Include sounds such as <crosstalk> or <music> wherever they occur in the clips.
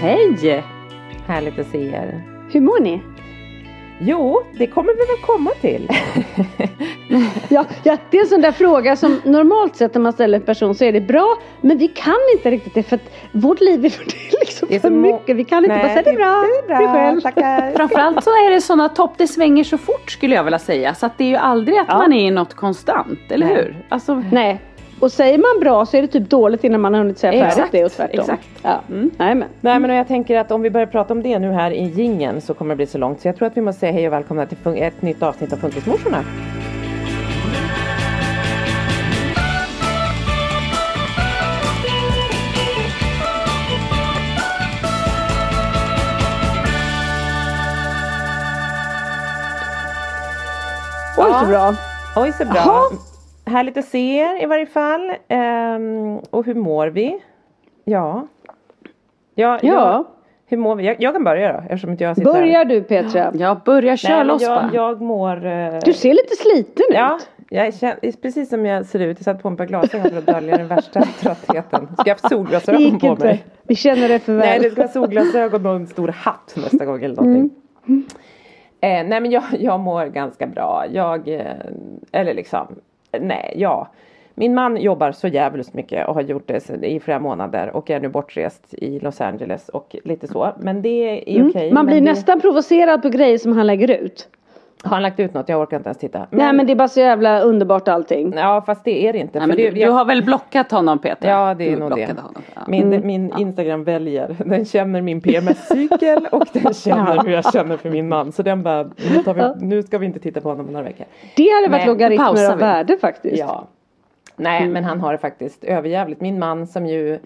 Hej! Härligt att se er. Hur mår ni? Jo, det kommer vi väl komma till. <laughs> Ja, ja, det är en sån där fråga som normalt sett när man ställer en person så är det bra men vi kan inte riktigt det för att vårt liv är <laughs> liksom Det är för mycket. Vi kan inte Nej, bara säga det är bra. Det är bra, själv. tackar. <laughs> Framförallt så är det sådana topp, det svänger så fort skulle jag vilja säga. Så att det är ju aldrig att Ja. man är i något konstant, eller Nej. hur? Alltså, Nej. Och säger man bra så är det typ dåligt innan man har hunnit säga Exakt, färdigt det och tvärtom. exakt. Ja. Mm. Nej, men. Nej men och jag tänker att om vi börjar prata om det nu här i gingen så kommer det bli så långt. Så jag tror att vi måste säga hej och välkomna till ett nytt avsnitt av Funkismorsorna. Oj Ja. så bra. Oj så bra. Jaha. Härligt att se er i varje fall. Ehm, och hur mår vi? Ja. Ja. Ja. hur mår vi? Jag, jag kan börja då eftersom inte jag sitter här. Börjar du Petra? jag börjar Nej, köra men loss jag, jag mår... eh, Du ser lite sliten Ja, ut. jag känner, precis som jag ser ut. Jag satte på mig ett par glasögon för att dölja den värsta <laughs> tröttheten. Ska jag ha solglasögon på inte. mig? Vi känner det för väl. Nej, det ska vara solglasögon och en stor hatt nästa gång eller någonting. Eh, nej men jag, jag mår ganska bra. Jag, eh, eller liksom, nej, ja. Min man jobbar så jävligt mycket och har gjort det i flera månader och är nu bortrest i Los Angeles och lite så. Men det är Mm. okej. Man blir det, nästan provocerad på grejer som han lägger ut. Har han lagt ut något? Jag orkar inte ens titta. Nej men det är bara så jävla underbart allting. Ja fast det är det inte. Nej, men det, du, du har väl blockat honom Peter? Ja det är du nog det. Honom. Ja. Min, Mm. min Instagram väljer. Den känner min PMS-cykel och den känner hur jag känner för min man. Så den bara, nu, tar vi, nu ska vi inte titta på honom på några veckor. Det hade varit logaritmer av värde faktiskt. Ja. Nej men han har det faktiskt överjävligt. Min man som ju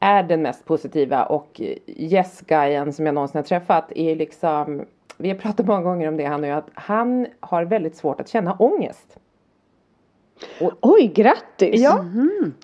är den mest positiva och yes-guyen som jag någonsin har träffat är liksom Vi har pratat många gånger om det han och jag att han har väldigt svårt att känna ångest. Oj grattis! Ja,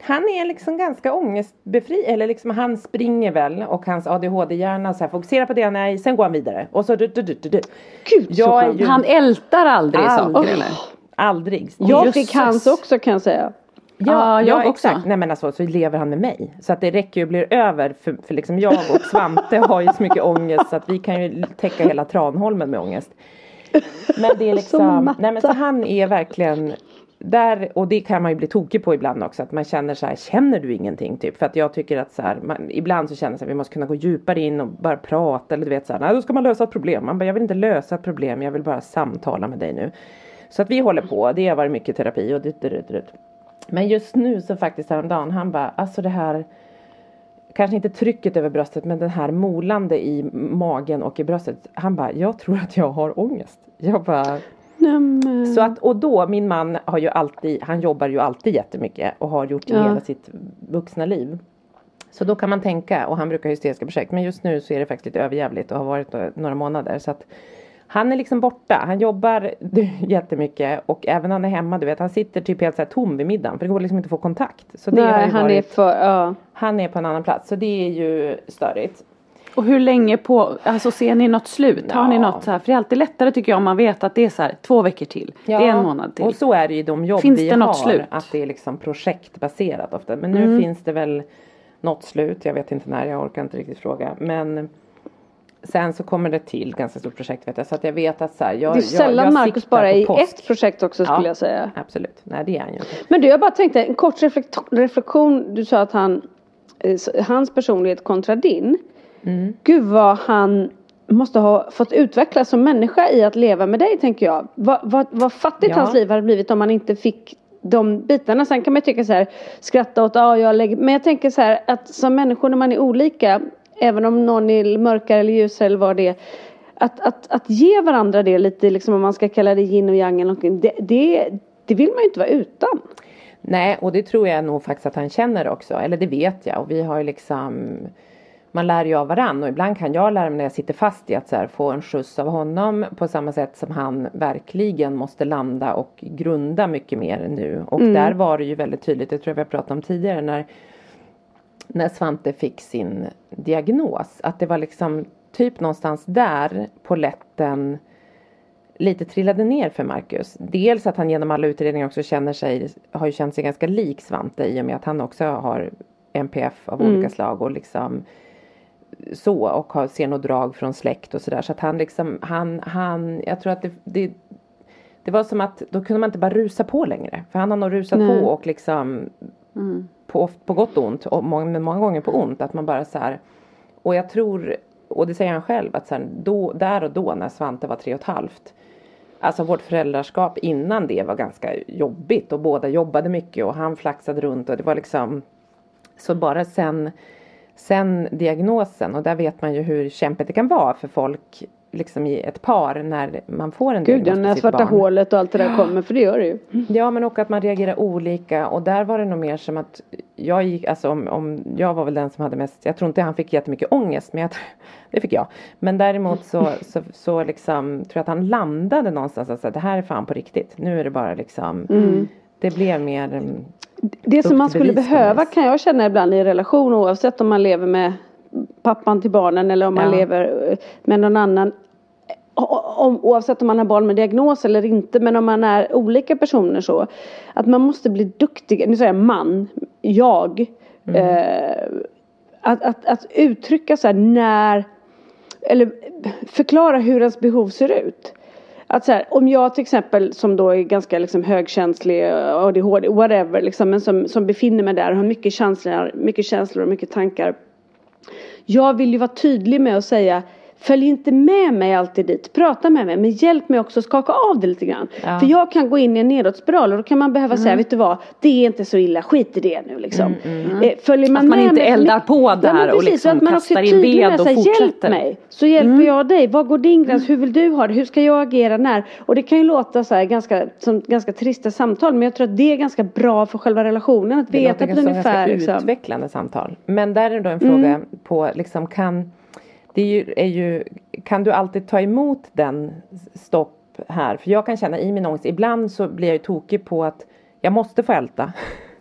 han är liksom ganska ångestbefri eller liksom han springer väl och hans ADHD-hjärna så här fokuserar på det, nej, sen går han vidare och så du, du, du, du, du. Gud så Jag ju Han ältar aldrig Aldrig. saker eller? aldrig. Jag fick hans också kan jag säga. Ja, jag också. Exakt. Nej men alltså så lever han med mig. Så att det räcker ju blir över för, för liksom jag och Svante har ju så mycket ångest så att vi kan ju täcka hela Tranholmen med ångest. Men det är <laughs> Som liksom, nej men så han är verkligen där, och det kan man ju bli tokig på ibland också, att man känner så här, känner du ingenting typ? För att jag tycker att så här, man, ibland så känner jag här, vi måste kunna gå djupare in och bara prata eller du vet så här, nej då ska man lösa ett problem. Man bara, jag vill inte lösa ett problem, jag vill bara samtala med dig nu. Så att vi håller på, det har varit mycket terapi och dit, dit, dit. Men just nu så faktiskt häromdagen, han bara, alltså det här Kanske inte trycket över bröstet men den här molande i magen och i bröstet. Han bara, jag tror att jag har ångest. Jag bara Nämen. så att, och då, min man har ju alltid, han jobbar ju alltid jättemycket och har gjort i Ja. hela sitt vuxna liv. Så då kan man tänka, och han brukar ha hysteriska projekt, men just nu så är det faktiskt lite överjävligt och har varit några månader. Så att han är liksom borta, han jobbar <laughs> jättemycket och även när han är hemma, du vet, han sitter typ helt så här tom vid middagen för det går liksom inte att få kontakt. Så det har Nej, ju han är varit, för, ja. han är på en annan plats, så det är ju störigt. Och hur länge på, alltså ser ni något slut? Har ni Ja. något så här? För det är alltid lättare tycker jag om man vet att det är så här två veckor till. Det är en månad till. Och så är det ju i de jobb Finns vi det något har. slut? Att det är liksom projektbaserat ofta. Men nu Mm. finns det väl något slut. Jag vet inte när, jag orkar inte riktigt fråga. Men sen så kommer det till ganska stort projekt vet jag. Så att jag vet att så här, jag, Det är sällan jag, jag Marcus bara i ett projekt också skulle Ja. jag säga. Absolut, nej det är han ju inte. Men du, jag bara tänkte en kort reflekt- reflektion. Du sa att han, eh, hans personlighet kontra din. Mm. Gud vad han måste ha fått utvecklas som människa i att leva med dig tänker jag. Vad, vad, vad fattigt Ja. hans liv hade blivit om han inte fick de bitarna. Sen kan man tycka så här, skratta åt, ja jag lägger, men jag tänker så här att som människor när man är olika, även om någon är mörkare eller ljusare eller vad det är. Att, att, att ge varandra det lite, liksom om man ska kalla det yin och yang eller någonting, det, det, det vill man ju inte vara utan. Nej, och det tror jag nog faktiskt att han känner också. Eller det vet jag. Och vi har ju liksom man lär ju av varann och ibland kan jag lära mig när jag sitter fast i att så här, få en skjuts av honom på samma sätt som han verkligen måste landa och grunda mycket mer nu. Och där var det ju väldigt tydligt, det tror jag vi har pratat om tidigare, när, när Svante fick sin diagnos. Att det var liksom typ någonstans där poletten lite trillade ner för Marcus. Dels att han genom alla utredningar också känner sig, har ju känt sig ganska lik Svante i och med att han också har NPF av olika slag och liksom så och har, ser något drag från släkt och sådär så att han liksom, han, han, jag tror att det, det det var som att då kunde man inte bara rusa på längre. För han har nog rusat Nej. på och liksom på, på gott och ont och många, men många gånger på ont. Att man bara så här. Och jag tror, och det säger han själv, att så här, då, där och då när Svante var tre och ett halvt. Alltså vårt föräldraskap innan det var ganska jobbigt och båda jobbade mycket och han flaxade runt och det var liksom Så bara sen Sen diagnosen och där vet man ju hur kämpigt det kan vara för folk liksom i ett par när man får en Gud, diagnos på sitt svarta barn. hålet och allt det där kommer, för det gör det ju. Ja men och att man reagerar olika och där var det nog mer som att jag gick, alltså om, om jag var väl den som hade mest, jag tror inte han fick jättemycket ångest men jag, <laughs> det fick jag. Men däremot så, så, så liksom tror jag att han landade någonstans säga, det här är fan på riktigt. Nu är det bara liksom, det blev mer mm, Det som man skulle behöva kan jag känna ibland i en relation oavsett om man lever med pappan till barnen eller om man Ja. lever eh, med någon annan. Om, oavsett om man har barn med diagnos eller inte men om man är olika personer så. Att man måste bli duktig, nu säger jag man, jag. Eh, att, att, att uttrycka så här när eller förklara hur ens behov ser ut. Att så här, om jag till exempel som då är ganska liksom högkänslig, ADHD, whatever, liksom, men som, som befinner mig där och har mycket känslor, mycket känslor och mycket tankar. Jag vill ju vara tydlig med att säga Följ inte med mig alltid dit, prata med mig men hjälp mig också skaka av det lite grann. Ja. För jag kan gå in i en nedåtspiral och då kan man behöva säga, vet du vad, det är inte så illa, skit i det nu liksom. Eh, Följer man Att man med inte mig- eldar på där och precis, liksom att man kastar in ved och fortsätter. Hjälp mig, så hjälper jag dig. Var går din gräns? Hur vill du ha det? Hur ska jag agera när? Och det kan ju låta så här ganska, som ganska trista samtal men jag tror att det är ganska bra för själva relationen att Det veta låter på som ungefär. ganska Liksom. utvecklande samtal. Men där är då en fråga på liksom kan det är ju, kan du alltid ta emot den stopp här? För jag kan känna i min ångest, ibland så blir jag ju tokig på att jag måste få älta.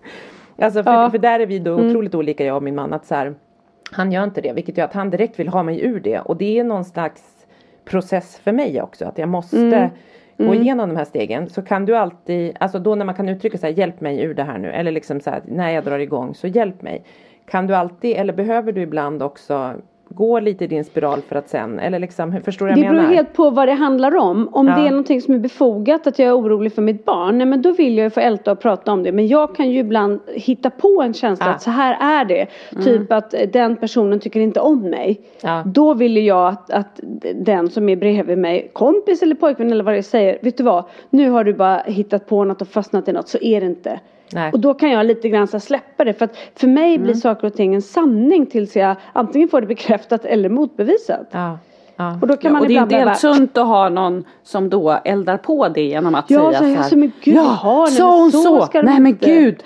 <laughs> alltså för, Ja. för där är vi då otroligt olika jag och min man att så här, han gör inte det vilket gör att han direkt vill ha mig ur det och det är någon slags process för mig också att jag måste gå igenom de här stegen så kan du alltid, alltså då när man kan uttrycka så här, hjälp mig ur det här nu eller liksom så här, när jag drar igång så hjälp mig. Kan du alltid eller behöver du ibland också gå lite i din spiral för att sen, eller liksom, förstår vad Det jag beror menar? helt på vad det handlar om. Om Ja. det är någonting som är befogat att jag är orolig för mitt barn. Nej men då vill jag ju få älta och prata om det. Men jag kan ju ibland hitta på en känsla Ah. att så här är det. Typ att eh, den personen tycker inte om mig. Ja. Då vill jag att, att den som är bredvid mig, kompis eller pojkvän eller vad det säger. Vet du vad? Nu har du bara hittat på något och fastnat i något så är det inte. Nej. Och då kan jag lite grann så släppa det. För att för mig Mm. blir saker och ting en sanning tills jag antingen får det bekräftat eller motbevisat. Ja. Ja. Och då kan Ja, man och det är inte helt sunt att ha någon som då eldar på det genom att Ja, säga så så här, alltså, men gud, ja, jaha, nej, men så så? ska de Nej men inte." gud. <gasps>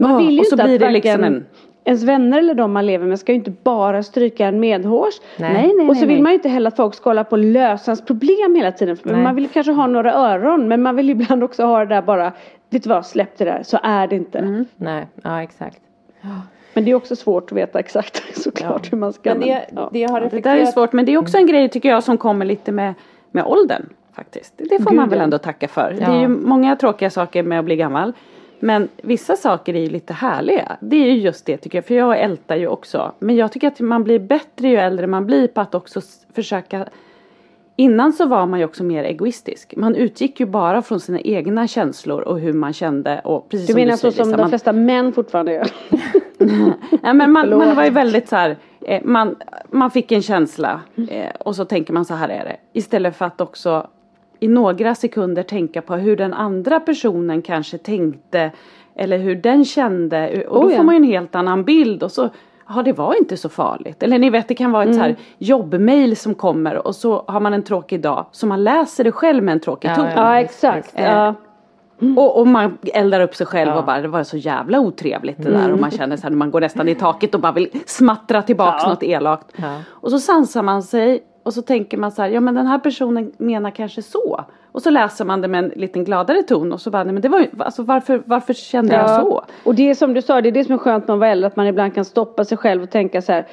Man Ja, vill ju och så inte blir att det liksom en... ens vänner eller de man lever med ska ju inte bara stryka en medhårs. Nej. Nej, nej, och så vill nej. man ju inte heller att folk ska hålla på och lösa ens problem hela tiden. För Nej. Man vill kanske ha några öron men man vill <laughs> ibland också ha det där bara, vet du vad, släpp det där, så är det inte. Mm. Nej, ja exakt. Men det är också svårt att veta exakt <laughs> såklart Ja. hur man ska. Men det, ja. det jag har Det där är reflekterat svårt men det är också en grej tycker jag som kommer lite med, med åldern. Faktiskt. Det får man Gud, väl ja. ändå tacka för. Det Ja. är ju många tråkiga saker med att bli gammal. Men vissa saker är ju lite härliga. Det är ju just det tycker jag. För jag ältar ju också. Men jag tycker att man blir bättre ju äldre man blir på att också försöka Innan så var man ju också mer egoistisk. Man utgick ju bara från sina egna känslor och hur man kände. Och precis Du som menar så som Lisa, de man, flesta män fortfarande gör? <laughs> Nej, men man, man var ju väldigt så här, eh, man, man fick en känsla eh, och så tänker man så här är det. Istället för att också i några sekunder tänka på hur den andra personen kanske tänkte eller hur den kände. Och då Oh, ja. får man ju en helt annan bild och så Ja det var inte så farligt. Eller ni vet det kan vara ett så Mm. här jobbmail som kommer och så har man en tråkig dag. Så man läser det själv med en tråkig Ja, ton. ja. Ja exakt. Ja. Och, och man eldar upp sig själv Ja. och bara det var så jävla otrevligt det där och man känner så här man går nästan i taket och bara vill smattra tillbaks Ja. något elakt. Ja. Och så sansar man sig och så tänker man så här ja men den här personen menar kanske så. Och så läser man det med en liten gladare ton och så bara nej men det var ju alltså varför, varför kände jag så? Och det är som du sa, det är det som är skönt med att vara äldre, att man ibland kan stoppa sig själv och tänka så här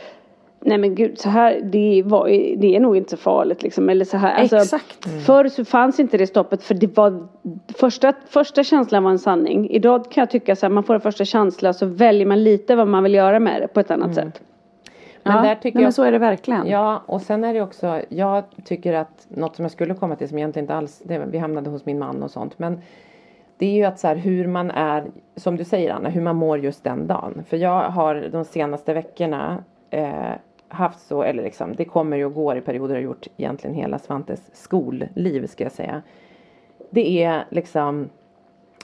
Nej men gud, så här, det, var, det är nog inte så farligt liksom. Eller så här, alltså, Exakt. Förr så fanns inte det stoppet för det var första, första känslan var en sanning. Idag kan jag tycka så här, man får en första känsla så väljer man lite vad man vill göra med det på ett annat sätt. Men ja, där tycker jag så är det verkligen. Ja, och sen är det också, jag tycker att något som jag skulle komma till som egentligen inte alls, det, vi hamnade hos min man och sånt, men det är ju att så här hur man är, som du säger Anna, hur man mår just den dagen. För jag har de senaste veckorna eh, haft så, eller liksom, det kommer ju och går i perioder, har gjort egentligen hela Svantes skolliv ska jag säga. Det är liksom,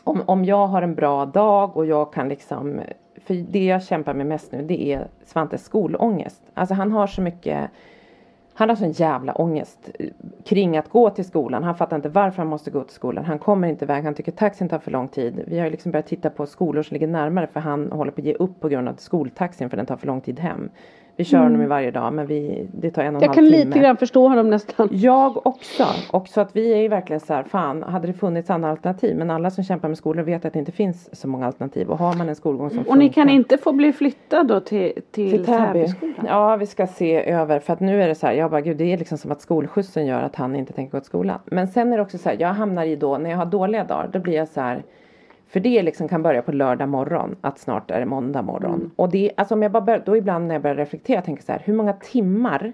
om, om jag har en bra dag och jag kan liksom för det jag kämpar med mest nu det är Svantes skolångest. Alltså han har så mycket han har sån jävla ångest eh, kring att gå till skolan. Han fattar inte varför han måste gå till skolan. Han kommer inte iväg. Han tycker taxin tar för lång tid. Vi har ju liksom börjat titta på skolor som ligger närmare för han håller på att ge upp på grund av skoltaxin för den tar för lång tid hem. Vi kör honom ju varje dag men vi, det tar en och en Jag halv kan timme. lite grann förstå honom nästan. Jag också. Och så att vi är ju verkligen så här, fan hade det funnits andra alternativ. Men alla som kämpar med skolor vet att det inte finns så många alternativ. Och har man en skolgång som Och ni kan funkar- inte få bli flyttad då till, till, till Täby. Täbyskolan? Ja vi ska se över. För att nu är det så här, jag bara gud det är liksom som att skolskjutsen gör att han inte tänker gå till skolan. Men sen är det också så här, jag hamnar i då, när jag har dåliga dagar, då blir jag så här. För det liksom kan börja på lördag morgon, att snart är det måndag morgon. Mm. Och det, alltså om jag bara bör, då ibland när jag börjar reflektera, tänker så här, hur många timmar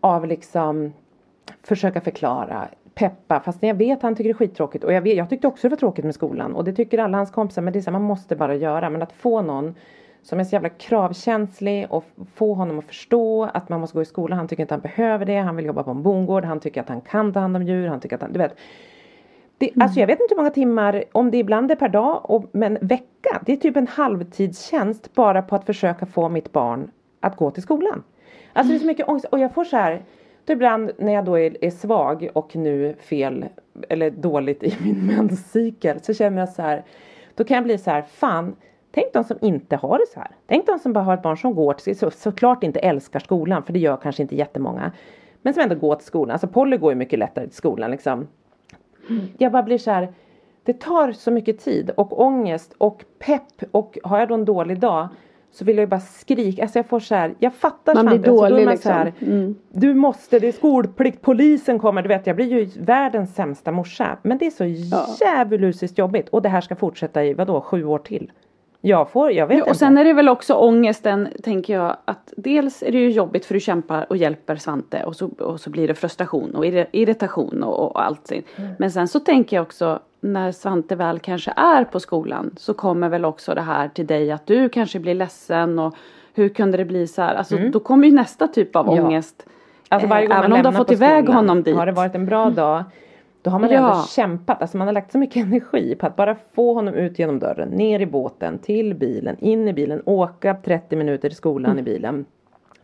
av liksom försöka förklara, peppa, fast jag vet att han tycker det är skittråkigt och jag, vet, jag tyckte också det var tråkigt med skolan och det tycker alla hans kompisar men det är så här, man måste bara göra men att få någon som är så jävla kravkänslig och få honom att förstå att man måste gå i skolan. Han tycker inte han behöver det. Han vill jobba på en bondgård. Han tycker att han kan ta hand om djur. Han tycker att han, du vet. Det, Alltså jag vet inte hur många timmar, om det ibland är per dag, och, men vecka. Det är typ en halvtidstjänst bara på att försöka få mitt barn att gå till skolan. Alltså det är så mycket ångest och jag får så här. Då ibland när jag då är, är svag och nu fel eller dåligt i <laughs> min menscykel så känner jag så här. Då kan jag bli så här, fan. Tänk de som inte har det så här. Tänk de som bara har ett barn som går till, så, såklart inte älskar skolan för det gör kanske inte jättemånga. Men som ändå går till skolan. Alltså Polly går ju mycket lättare till skolan liksom. Jag bara blir så här. Det tar så mycket tid och ångest och pepp och har jag då en dålig dag så vill jag ju bara skrika. Alltså jag får så här. Jag fattar Man blir Svante, alltså då är dålig man liksom. så här, Mm. Du måste, det är skolplikt, polisen kommer. Du vet jag blir ju världens sämsta morsa. Men det är så djävulusiskt jobbigt och det här ska fortsätta i vadå sju år till. Jag får, jag vet Ja, inte. och sen är det väl också ångesten, tänker jag, att dels är det ju jobbigt för du kämpar och hjälper Svante och så, och så blir det frustration och irri- irritation och, och allt. Mm. Men sen så tänker jag också, när Svante väl kanske är på skolan så kommer väl också det här till dig att du kanske blir ledsen och hur kunde det bli så här? Alltså då kommer ju nästa typ av Mm. Ja. ångest. Alltså varje gång Eh, man Även om du har fått iväg skolan, honom dit. Har det varit en bra dag Då har man Ja. ändå kämpat, alltså man har lagt så mycket <laughs> energi på att bara få honom ut genom dörren, ner i båten, till bilen, in i bilen, åka 30 minuter till skolan i bilen.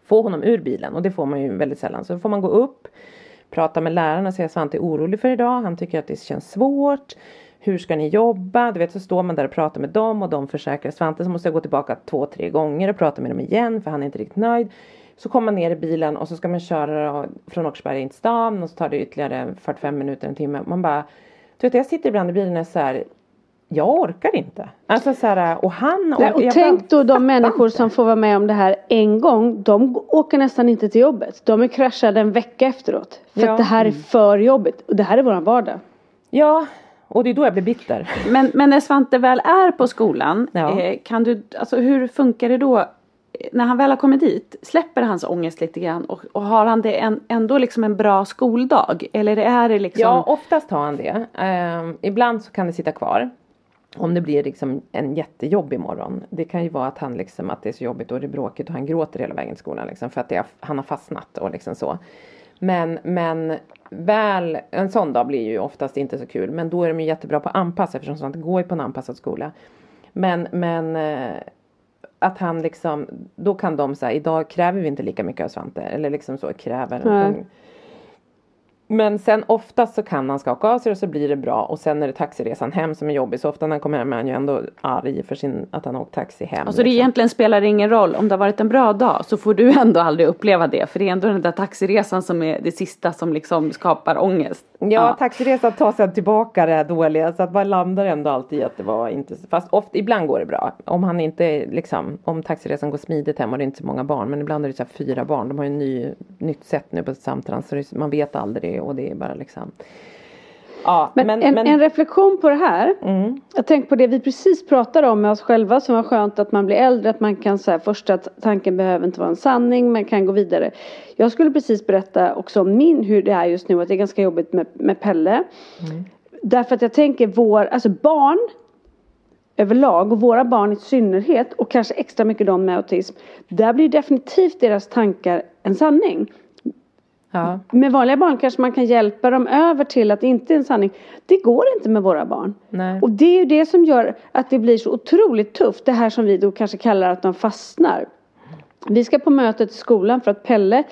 Få honom ur bilen och det får man ju väldigt sällan. Så får man gå upp, prata med läraren och säga Svante är orolig för idag, han tycker att det känns svårt. Hur ska ni jobba? Du vet så står man där och pratar med dem och de försäkrar Svante så måste jag gå tillbaka två, tre gånger och prata med dem igen för han är inte riktigt nöjd. Så kommer man ner i bilen och så ska man köra från Åkersberga in till stan och så tar det ytterligare 45 minuter, en timme. Man bara, du vet jag sitter ibland i bilen och är så här, jag orkar inte. Alltså så här, och han Nej, och tänk bara då de människor inte. som får vara med om det här en gång. De åker nästan inte till jobbet. De är kraschade en vecka efteråt. För Ja. att det här är för jobbigt. Och det här är våran vardag. Ja, och det är då jag blir bitter. Men, men när Svante väl är på skolan, Ja. eh, kan du, alltså hur funkar det då? När han väl har kommit dit, släpper hans ångest lite grann och, och har han det en, ändå liksom en bra skoldag? Eller är det liksom Ja, oftast har han det. Ehm, ibland så kan det sitta kvar. Om det blir liksom en jättejobbig morgon. Det kan ju vara att han liksom att det är så jobbigt och det är bråkigt och han gråter hela vägen till skolan liksom för att det är, han har fastnat och liksom så. Men, men väl, en sån dag blir ju oftast inte så kul. Men då är de ju jättebra på att anpassa eftersom Svante går ju på en anpassad skola. Men, men eh, att han liksom, då kan de säga idag kräver vi inte lika mycket av Svante. Eller liksom så kräver. Nej. De, men sen oftast så kan han skaka av sig och så blir det bra och sen är det taxiresan hem som är jobbig. Så ofta när han kommer hem är han ju ändå arg för sin, att han har åkt taxi hem. Alltså det liksom. egentligen spelar ingen roll om det har varit en bra dag så får du <laughs> ändå aldrig uppleva det för det är ändå den där taxiresan som är det sista som liksom skapar ångest. Ja, taxiresan tar sig tillbaka det här dåliga så att man landar ändå alltid i att det var inte så- Fast ofta, ibland går det bra. Om han inte liksom, om taxiresan går smidigt hem och det är inte så många barn. Men ibland är det så fyra barn. De har ju en ny, nytt sätt nu på samtrans så man vet aldrig och det är bara liksom. Ja, Men, men, en, men en reflektion på det här. mm, Jag tänker på det vi precis pratade om med oss själva som var skönt att man blir äldre. Att man kan säga första tanken behöver inte vara en sanning. Man kan gå vidare. Jag skulle precis berätta också om min hur det är just nu. Att det är ganska jobbigt med, med Pelle. Därför att jag tänker vår, alltså barn överlag och våra barn i synnerhet och kanske extra mycket de med autism. Där blir definitivt deras tankar en sanning. Ja, Med vanliga barn kanske man kan hjälpa dem över till att det inte är en sanning. Det går inte med våra barn. nej. Och det är ju det som gör att det blir så otroligt tufft. Det här som vi då kanske kallar att de fastnar. Vi ska på mötet i skolan för att Pelle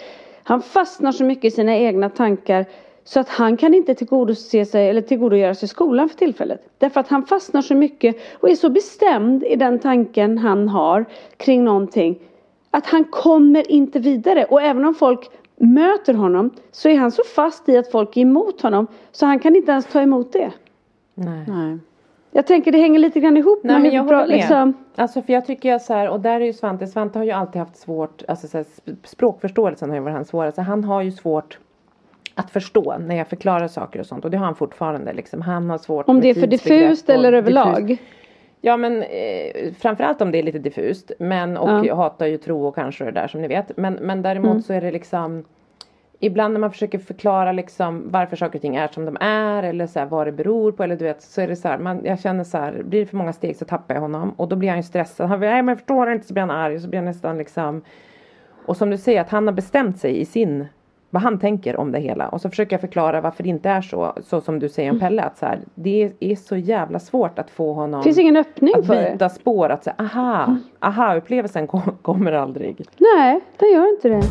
han fastnar så mycket i sina egna tankar så att han kan inte tillgodose sig eller tillgodogöra sig skolan för tillfället. Därför att han fastnar så mycket och är så bestämd i den tanken han har kring någonting att han kommer inte vidare. Och även om folk möter honom så är han så fast i att folk är emot honom så han kan inte ens ta emot det. nej. Nej. Jag tänker det hänger lite grann ihop Nej med men jag med. liksom, Alltså för jag tycker jag så här, och där är ju Svante, Svante har ju alltid haft svårt, alltså så här, sp- språkförståelsen har ju varit hans svåraste. Han har ju svårt att förstå när jag förklarar saker och sånt och det har han fortfarande liksom. Han har svårt Om det är för diffust eller diffust- överlag. Ja men eh, framförallt om det är lite diffust. Men och Ja. jag hatar ju tro och kanske det där som ni vet. Men, men däremot Mm. så är det liksom Ibland när man försöker förklara liksom varför saker och ting är som de är eller så här, vad det beror på eller du vet så är det så här, man, jag känner så här, blir det för många steg så tappar jag honom och då blir han ju stressad. Han blir, nej men jag förstår inte så blir han arg så blir han nästan liksom Och som du säger att han har bestämt sig i sin vad han tänker om det hela och så försöker jag förklara varför det inte är så så som du säger om Pelle att så här, det är så jävla svårt att få honom Finns ingen öppning att för det? byta spår, att säga aha, aha upplevelsen kom, <laughs> kommer aldrig. Nej, den gör inte det.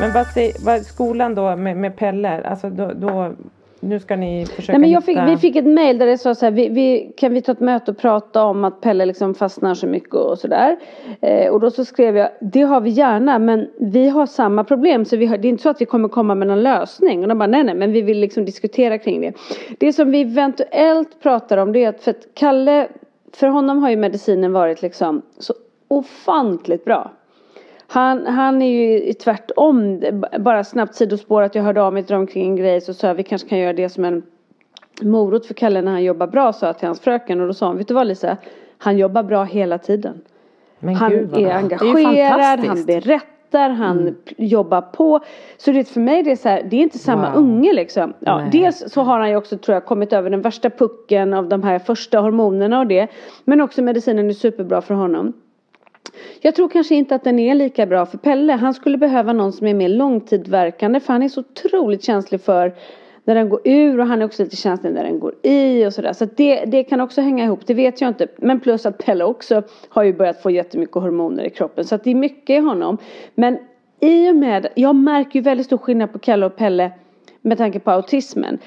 Men vad säger, vad, skolan då med, med Pelle, alltså då, då, nu ska ni försöka Nej, men fick, hitta... vi fick ett mail där det sa så här, vi, vi, kan vi ta ett möte och prata om att Pelle liksom fastnar så mycket och sådär. Eh, och då så skrev jag, det har vi gärna men vi har samma problem så har, det är inte så att vi kommer komma med någon lösning. Och de bara, nej nej men vi vill liksom diskutera kring det. Det som vi eventuellt pratar om det är att för att Kalle, för honom har ju medicinen varit liksom så ofantligt bra. Han, han är ju tvärtom, bara snabbt sidospår att jag hörde av mig till dem kring en grej så sa jag vi kanske kan göra det som en morot för Kalle när han jobbar bra sa jag till hans fröken och då sa hon, vet du vad Lisa, han jobbar bra hela tiden. Men Han gud, är engagerad, han fantastiskt. berättar han Mm. jobbar på. Så det för mig det är så här, det är inte samma Wow. unge liksom. Ja, Nej. dels så har han ju också tror jag kommit över den värsta pucken av de här första hormonerna och det. Men också medicinen är superbra för honom. Jag tror kanske inte att den är lika bra för Pelle. Han skulle behöva någon som är mer långtidverkande för han är så otroligt känslig för när den går ur och han är också lite känslig när den går i och sådär. Så att det, det kan också hänga ihop, det vet jag inte. Men plus att Pelle också har ju börjat få jättemycket hormoner i kroppen. Så att det är mycket i honom. Men i och med, jag märker ju väldigt stor skillnad på Kalle och Pelle med tanke på autismen.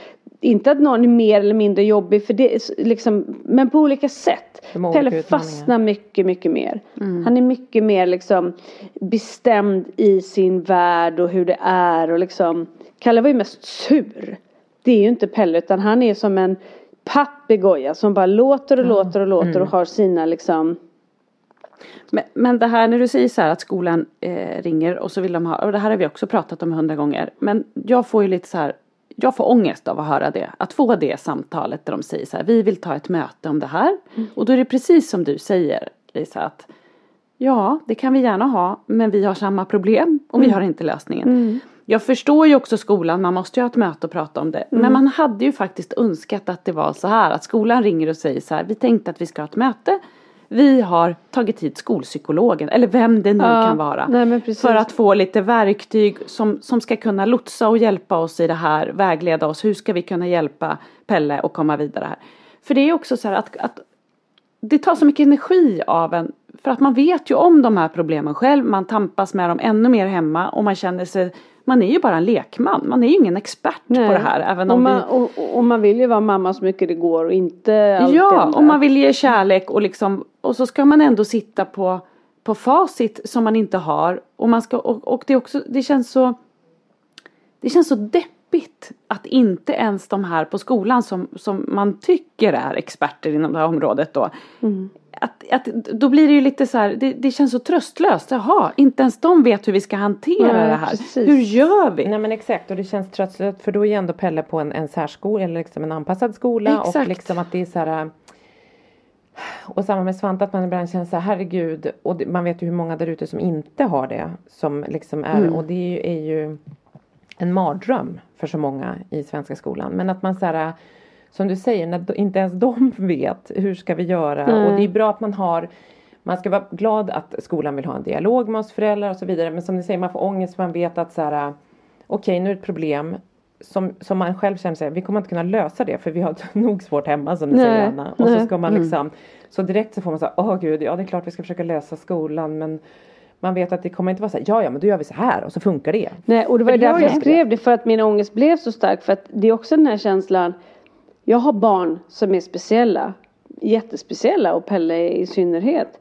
Inte att någon är mer eller mindre jobbig för det, är liksom, men på olika sätt. Pelle fastnar mycket, mycket mer. Han är mycket mer liksom bestämd i sin värld och hur det är och liksom Kalle var ju mest sur. Det är ju inte Pelle utan han är som en papegoja som bara låter och låter och låter och har sina liksom Men, men det här när du säger så här att skolan eh, ringer och så vill de ha, och det här har vi också pratat om hundra gånger. Men jag får ju lite så här, jag får ångest av att höra det. Att få det samtalet där de säger så här, vi vill ta ett möte om det här. Och då är det precis som du säger Lisa att ja, det kan vi gärna ha, men vi har samma problem och vi har inte lösningen. Jag förstår ju också skolan, man måste ju ha ett möte och prata om det. Men man hade ju faktiskt önskat att det var så här, att skolan ringer och säger så här, vi tänkte att vi ska ha ett möte. Vi har tagit hit skolpsykologen, eller vem det nu Ja, kan vara. nej, för att få lite verktyg som, som ska kunna lotsa och hjälpa oss i det här, vägleda oss. Hur ska vi kunna hjälpa Pelle att komma vidare här? För det är också så här att, att det tar så mycket energi av en. För att man vet ju om de här problemen själv. Man tampas med dem ännu mer hemma. Och man känner sig. Man är ju bara en lekman. Man är ju ingen expert på det här. Även och, om man, vi, och, och- man vill ju vara mamma så mycket det går och inte allt Ja, och man vill ge kärlek och liksom. Och så ska man ändå sitta på. På facit som man inte har. Och man ska. Och, och det också. Det känns så. Det känns så deppigt att inte ens de här på skolan som, som man tycker är experter inom det här området då. Att, att, då blir det ju lite så här, det, det känns så tröstlöst. Jaha, inte ens de vet hur vi ska hantera Nej, det här. precis. Hur gör vi? Nej men exakt och det känns tröstlöst för då är ändå Pelle på en, en särskola eller liksom en anpassad skola och Exakt. liksom att det är så här och samma med Svante att man ibland känner så här herregud. Och det, man vet ju hur många där ute som inte har det som liksom är och det är ju, är ju en mardröm för så många i svenska skolan. Men att man så här som du säger när inte ens de <laughs> vet hur ska vi göra? Och det är bra att man har man ska vara glad att skolan vill ha en dialog med oss föräldrar och så vidare. Men som ni säger man får ångest för man vet att så här okej nu är det ett problem som, som man själv känner sig, vi kommer inte kunna lösa det för vi har <laughs> nog svårt hemma som du Nej, säger Anna. Och så nej. ska man liksom, så direkt så får man säga, åh gud, ja det är klart vi ska försöka lösa skolan men man vet att det kommer inte vara så här, ja ja men då gör vi så här och så funkar det. Nej, och det var ju därför jag skrev det. För att min ångest blev så stark. För att det är också den här känslan. Jag har barn som är speciella. Jättespeciella och Pelle i synnerhet.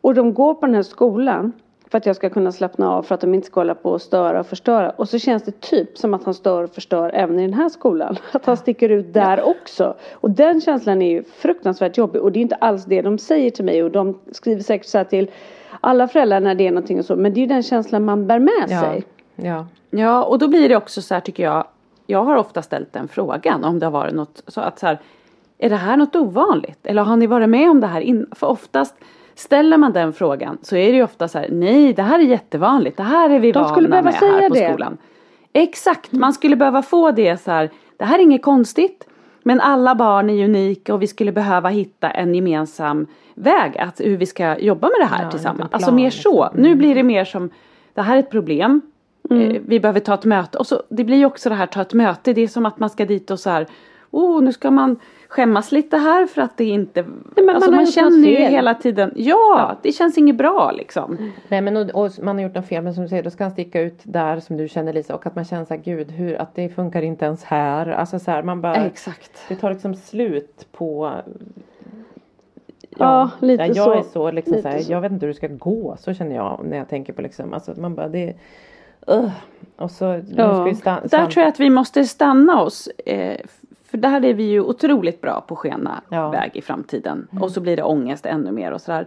Och de går på den här skolan. För att jag ska kunna slappna av. För att de inte ska hålla på och störa och förstöra. Och så känns det typ som att han stör och förstör även i den här skolan. <laughs> Att han sticker ut där också. Och den känslan är ju fruktansvärt jobbig. Och det är inte alls det de säger till mig. Och de skriver säkert så här till alla föräldrar när det är någonting och så. Men det är ju den känslan man bär med Ja, sig. ja. Ja, och då blir det också så här tycker jag. Jag har ofta ställt den frågan om det har varit något så att så här. Är det här något ovanligt? Eller har ni varit med om det här innan? För oftast ställer man den frågan så är det ju ofta så här. Nej, det här är jättevanligt. Det här är vi De vana skulle behöva med här säga på det. skolan. Exakt, man skulle behöva få det så här. Det här är inget konstigt. Men alla barn är unika och vi skulle behöva hitta en gemensam väg att hur vi ska jobba med det här Ja, tillsammans. Alltså mer så. liksom. Nu blir det mer som det här är ett problem. Mm. Eh, Vi behöver ta ett möte. Och så, det blir ju också det här ta ett möte. Det är som att man ska dit och så här. Oh, nu ska man skämmas lite här för att det inte. men alltså man man känner ju hela tiden. Ja, det känns inget bra liksom. Nej men och, och man har gjort något fel men som du säger då ska han sticka ut där som du känner Lisa och att man känner så här gud hur att det funkar inte ens här. Alltså så här man bara Exakt. Det tar liksom slut på Ja, lite jag så. är så liksom Lite så här, jag vet inte hur det ska gå så känner jag när jag tänker på liksom alltså man bara det uh, och så Ja. ska vi stanna, Där tror jag att vi måste stanna oss. Eh, för där är vi ju otroligt bra på att skena Ja. väg i framtiden. Och så blir det ångest ännu mer och sådär.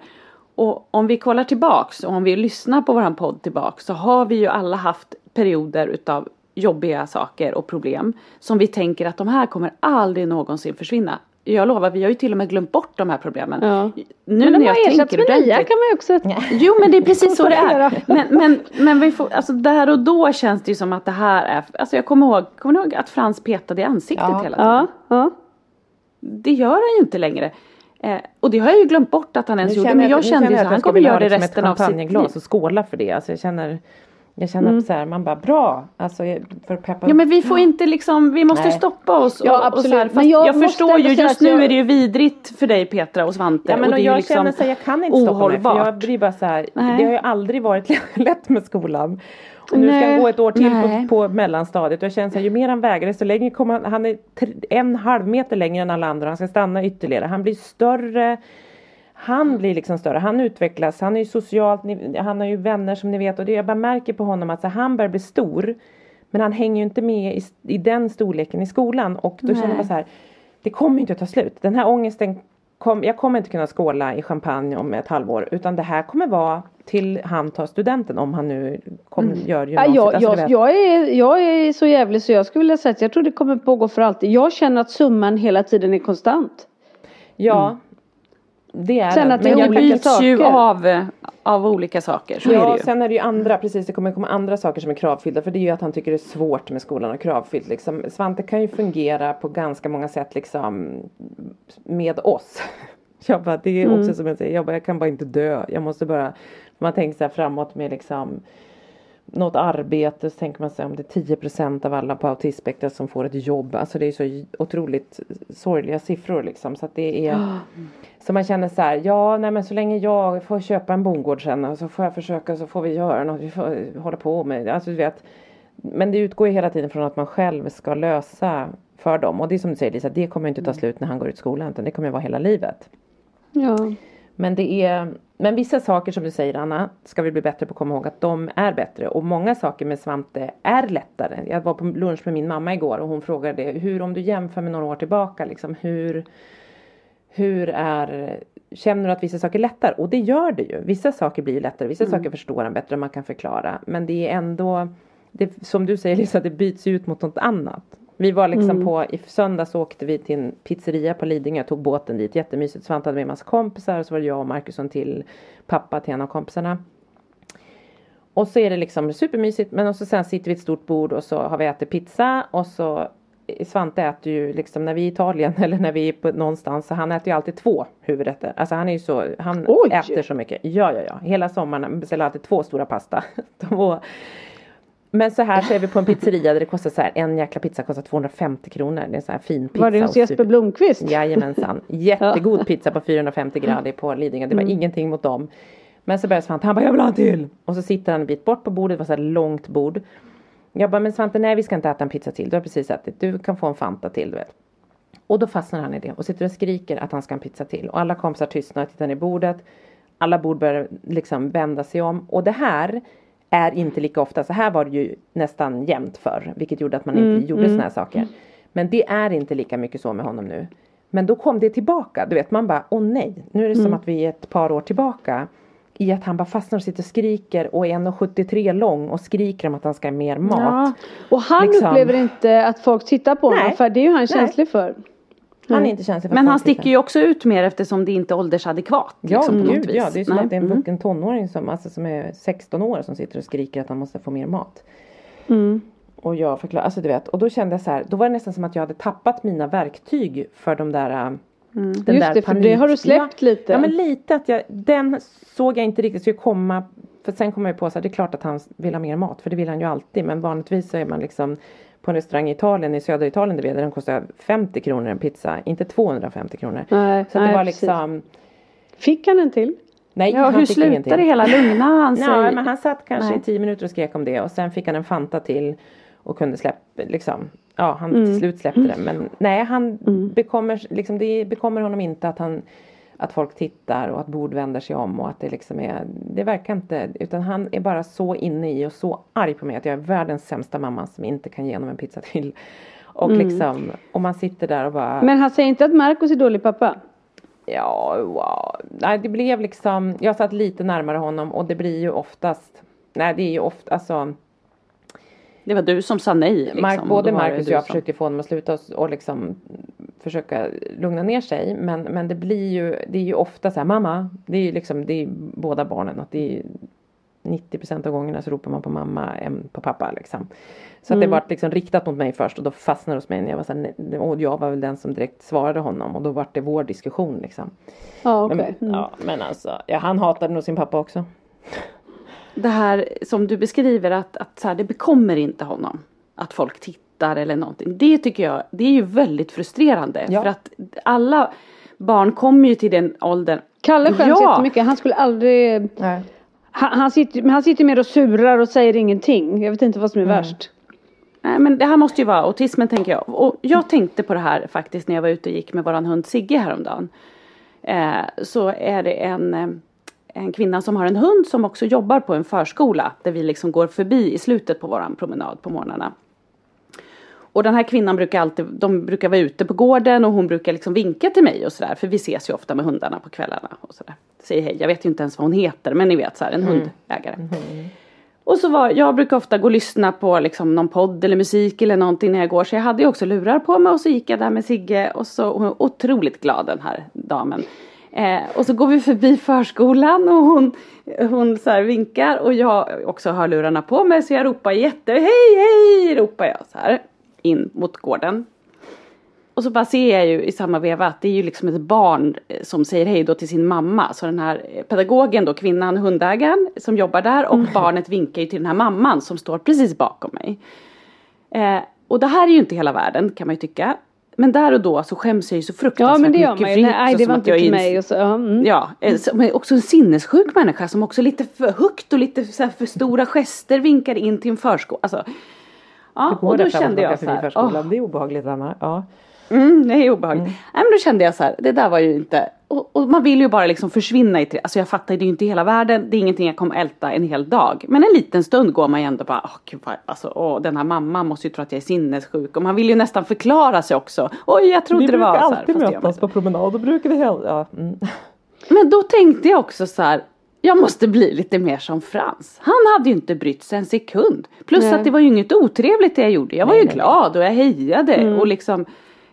Och om vi kollar tillbaks och om vi lyssnar på våran podd tillbaks så har vi ju alla haft perioder utav jobbiga saker och problem som vi tänker att de här kommer aldrig någonsin försvinna. Jag lovar, vi har ju till och med glömt bort de här problemen. Ja. Nu Men när jag tänker med nya kan man ju också. Jo men det är precis <laughs> så det är. Men, men, men vi får, alltså där och då känns det ju som att det här är, alltså jag kommer ihåg, kommer ihåg att Frans petade i ansiktet Ja. hela tiden? Ja, ja. Det gör han ju inte längre. Eh, och det har jag ju glömt bort att han ens Nu gjorde. känner Men jag nu kände ju att jag han skulle kommer vilja göra ha det resten ett av sitt liv. champagneglas och skåla för det. Alltså jag känner, jag känner att så här, man bara bra. Alltså för att peppa Ja men vi får inte liksom, vi måste Nej. stopp oss. Ja, och, och absolut. så här, Men jag jag, förstår ju, just nu jag- är det ju vidrigt för dig Petra och Svante. Ja men och och jag liksom känner så här, jag kan inte stoppa mig för jag blir bara så här, Nej. det har ju aldrig varit <laughs> lätt med skolan. Och nu ska Nej. han gå ett år till på, på mellanstadiet och jag känner så här, ju mer han väger desto längre kommer han, han är tre- en halv meter längre än alla andra han ska stanna ytterligare. Han blir större han blir liksom större, han utvecklas, han är ju socialt, han har ju vänner som ni vet och det, jag bara märker på honom att så, han börjar bli stor men han hänger ju inte med i, i den storleken i skolan och då känner jag Nej. bara så här det kommer inte att ta slut. Den här ångesten kom, jag kommer inte kunna skåla i champagne om ett halvår utan det här kommer vara till han tar studenten om han nu kommer, gör Ja, gymnasiet. jag, Alltså, jag, är, jag är så jävlig så jag skulle vilja säga att jag tror det kommer pågå för alltid. Jag känner att summan hela tiden är konstant. ja, det är det Men är jag byts ju av, av olika saker, så är Ja, det ju. sen är det ju andra, precis det kommer komma andra saker som är kravfyllda för det är ju att han tycker det är svårt med skolan och kravfyllt liksom. Svante kan ju fungera på ganska många sätt liksom med oss. <laughs> Jag bara, det är också som jag säger, jag, bara, jag kan bara inte dö. Jag måste bara, man tänker så här framåt med liksom något arbete så tänker man sig om det är 10% av alla på autismspektrat som får ett jobb. Alltså det är så otroligt sorgliga siffror liksom. Så att det är Så man känner så här, ja nej men så länge jag får köpa en bondgård sen så får jag försöka så får vi göra något, vi får hålla på med Alltså du vet Men det utgår ju hela tiden från att man själv ska lösa för dem. Och det är som du säger Lisa, det kommer inte ta slut när han går ut skolan utan det kommer vara hela livet. Ja. Men det är Men vissa saker som du säger Anna ska vi bli bättre på att komma ihåg att de är bättre och många saker med Svante är lättare. Jag var på lunch med min mamma igår och hon frågade hur om du jämför med några år tillbaka liksom hur hur är Känner du att vissa saker är lättare? Och det gör det ju. Vissa saker blir lättare, vissa saker förstår han bättre, man kan förklara. Men det är ändå det, Som du säger Lisa, det byts ut mot något annat. Vi var liksom på, i söndags åkte vi till en pizzeria på Lidingö, tog båten dit, jättemysigt. Svante hade med en massa kompisar, så var det jag och Markusson till pappa till en av kompisarna. Och så är det liksom supermysigt men och så sen sitter vi vid ett stort bord och så har vi ätit pizza och så Svante äter ju liksom när vi är i Italien <laughs> eller när vi är på någonstans så han äter ju alltid två huvudrätter. Alltså han är ju så, han Oj! äter så mycket. Ja ja ja, hela sommaren han beställer alltid två stora pasta. <laughs> Två. Men så här så är vi på en pizzeria där det kostar så här en jäkla pizza kostar 250 kronor. Det är en så här fin pizza. Var det hos Jesper Blomqvist? Jajamensan. <laughs> Jättegod pizza på 450 grader på Lidingö. Det var ingenting mot dem. Men så börjar Svante, han bara jag vill ha en till. Och så sitter han en bit bort på bordet, det var så här långt bord. Jag bara men Svante nej vi ska inte äta en pizza till. Du har precis ätit, du kan få en Fanta till du vet. Och då fastnar han i det och sitter och skriker att han ska ha en pizza till. Och alla kompisar tystnar och tittar ner i bordet. Alla bord börjar liksom vända sig om. Och det här är inte lika ofta. Så här var det ju nästan jämnt förr. Vilket gjorde att man inte gjorde såna här saker. Men det är inte lika mycket så med honom nu. Men då kom det tillbaka. Du vet man bara, åh nej. Nu är det som att vi är ett par år tillbaka. I att han bara fastnar och sitter och skriker och är 1,73 lång och skriker om att han ska ha mer mat. Ja. Och han Liksom. upplever inte att folk tittar på honom Nej. för det är ju han Nej. känslig för. Han är inte känslig för Men han sticker ju också ut mer eftersom det inte är åldersadekvat. Ja, liksom, på något gud, vis. ja, det är som Nej. att det är en Mm. vuxen tonåring som, alltså, som är 16 år som sitter och skriker att han måste få mer mat. Mm. Och jag förklarar, alltså du vet, och då kände jag så här, då var det nästan som att jag hade tappat mina verktyg för de där äh, den Just där det, för det har du släppt ja, lite. Ja men lite att jag, den såg jag inte riktigt skulle komma För sen kom jag ju på så här, det är klart att han vill ha mer mat för det vill han ju alltid men vanligtvis så är man liksom på en restaurang i Italien, i södra Italien, det vet jag, den kostar 50 kronor en pizza, inte 250 kronor. Nej, så att det nej, var liksom, Fick han en till? nej Ja, han hur fick ingenting. det hela? Lugna han sig? Ja, men han satt kanske Nej. i tio minuter och skrek om det och sen fick han en Fanta till och kunde släppa, liksom, ja han Mm. till slut släppte det. Men nej, han bekommer, liksom, det bekommer honom inte att han att folk tittar och att bord vänder sig om och att det liksom är, det verkar inte, utan han är bara så inne i och så arg på mig att jag är världens sämsta mamma som inte kan ge honom en pizza till. Och liksom, och man sitter där och bara Mm. Men han säger inte att Marcus är dålig pappa? Ja, wow. Nej, det blev liksom, jag satt lite närmare honom och det blir ju oftast, nej det är ju ofta, alltså Det var du som sa nej. Liksom, Mark, både Marcus och jag som- försökte få honom att sluta och, och liksom försöka lugna ner sig. Men, men det blir ju, det är ju ofta så här, mamma, det är ju liksom, det är båda barnen. Att det är 90% av gångerna så ropar man på mamma än på pappa liksom. Så att det var liksom riktat mot mig först och då fastnade det hos mig när jag var så här, och jag var väl den som direkt svarade honom och då var det vår diskussion liksom. Ja, okej. Men, Mm. ja, men alltså, ja, han hatade nog sin pappa också. Det här som du beskriver att, att så här, det bekommer inte honom. Att folk tittar eller någonting. Det tycker jag, det är ju väldigt frustrerande. Ja. För att alla barn kommer ju till den åldern. Kalle skäms Ja. jättemycket. Han skulle aldrig... Nej. Han, han, sitter, han sitter mer och surar och säger ingenting. Jag vet inte vad som är värst. Nej men det här måste ju vara autismen tänker jag. Och jag tänkte på det här faktiskt när jag var ute och gick med våran hund Sigge häromdagen. Eh, så är det en, eh, en kvinna som har en hund som också jobbar på en förskola. Där vi liksom går förbi i slutet på våran promenad på morgnarna. Och den här kvinnan brukar alltid, de brukar vara ute på gården och hon brukar liksom vinka till mig och sådär. För vi ses ju ofta med hundarna på kvällarna och sådär. Säger hej, jag vet ju inte ens vad hon heter men ni vet så här, en hundägare. Och så var, jag brukar ofta gå och lyssna på liksom någon podd eller musik eller någonting när jag går. Så jag hade ju också lurar på mig och så gick jag där med Sigge och så hon otroligt glad den här damen. Eh, och så går vi förbi förskolan och hon, hon så vinkar och jag också har lurarna på mig så jag ropar jätte hej hej ropar jag så här in mot gården. Och så bara ser jag ju i samma veva att det är ju liksom ett barn eh, som säger hej då till sin mamma. Så den här eh, pedagogen då, kvinnan, hundägaren som jobbar där och barnet vinkar ju till den här mamman som står precis bakom mig. Eh, och det här är ju inte hela världen kan man ju tycka. Men där och då så skäms jag ju så fruktansvärt Ja men det gör mycket. man ju. Nej det var inte till mig. Och så, ja, mm. Ja, eh, men också en sinnessjuk människa som också lite för högt och lite så för stora gester vinkar in till en förskola. Alltså, ja, Du går och då kände jag så här, åh, Det är obehagligt Anna. Ja. Mm, det är obehagligt. Nej men då kände jag så här, det där var ju inte, och, och man vill ju bara liksom försvinna i tre, alltså jag fattar det är ju inte hela världen, det är ingenting jag kommer älta en hel dag. Men en liten stund går man ju ändå bara, åh gud vad, alltså åh, den här mamman måste ju tro att jag är sinnessjuk och man vill ju nästan förklara sig också. Oj jag trodde Vi det var brukar så här. alltid det gör man mötas på promenad och brukar vi hel- ja. mm. Men då tänkte jag också så här. Jag måste bli lite mer som Frans. Han hade ju inte brytt sig en sekund. Plus Nej. att det var ju inget otrevligt det jag gjorde. Jag var Nej, ju glad och jag hejade och liksom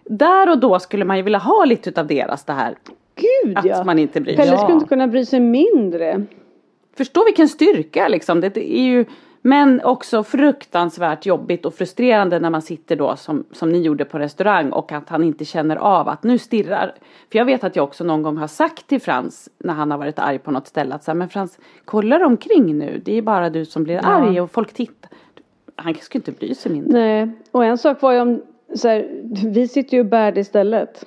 där och då skulle man ju vilja ha lite utav deras det här Gud att ja. man inte bryr Pelle sig. skulle inte kunna bry sig mindre. Förstå vilken styrka liksom. Det är ju men också fruktansvärt jobbigt och frustrerande när man sitter då som, som ni gjorde på restaurang och att han inte känner av att nu stirrar. För jag vet att jag också någon gång har sagt till Frans när han har varit arg på något ställe att så här, men Frans kolla omkring nu. Det är bara du som blir arg och folk tittar. Han skulle inte bry sig mindre. Nej. Och en sak var ju om så här, vi sitter ju och bär det istället.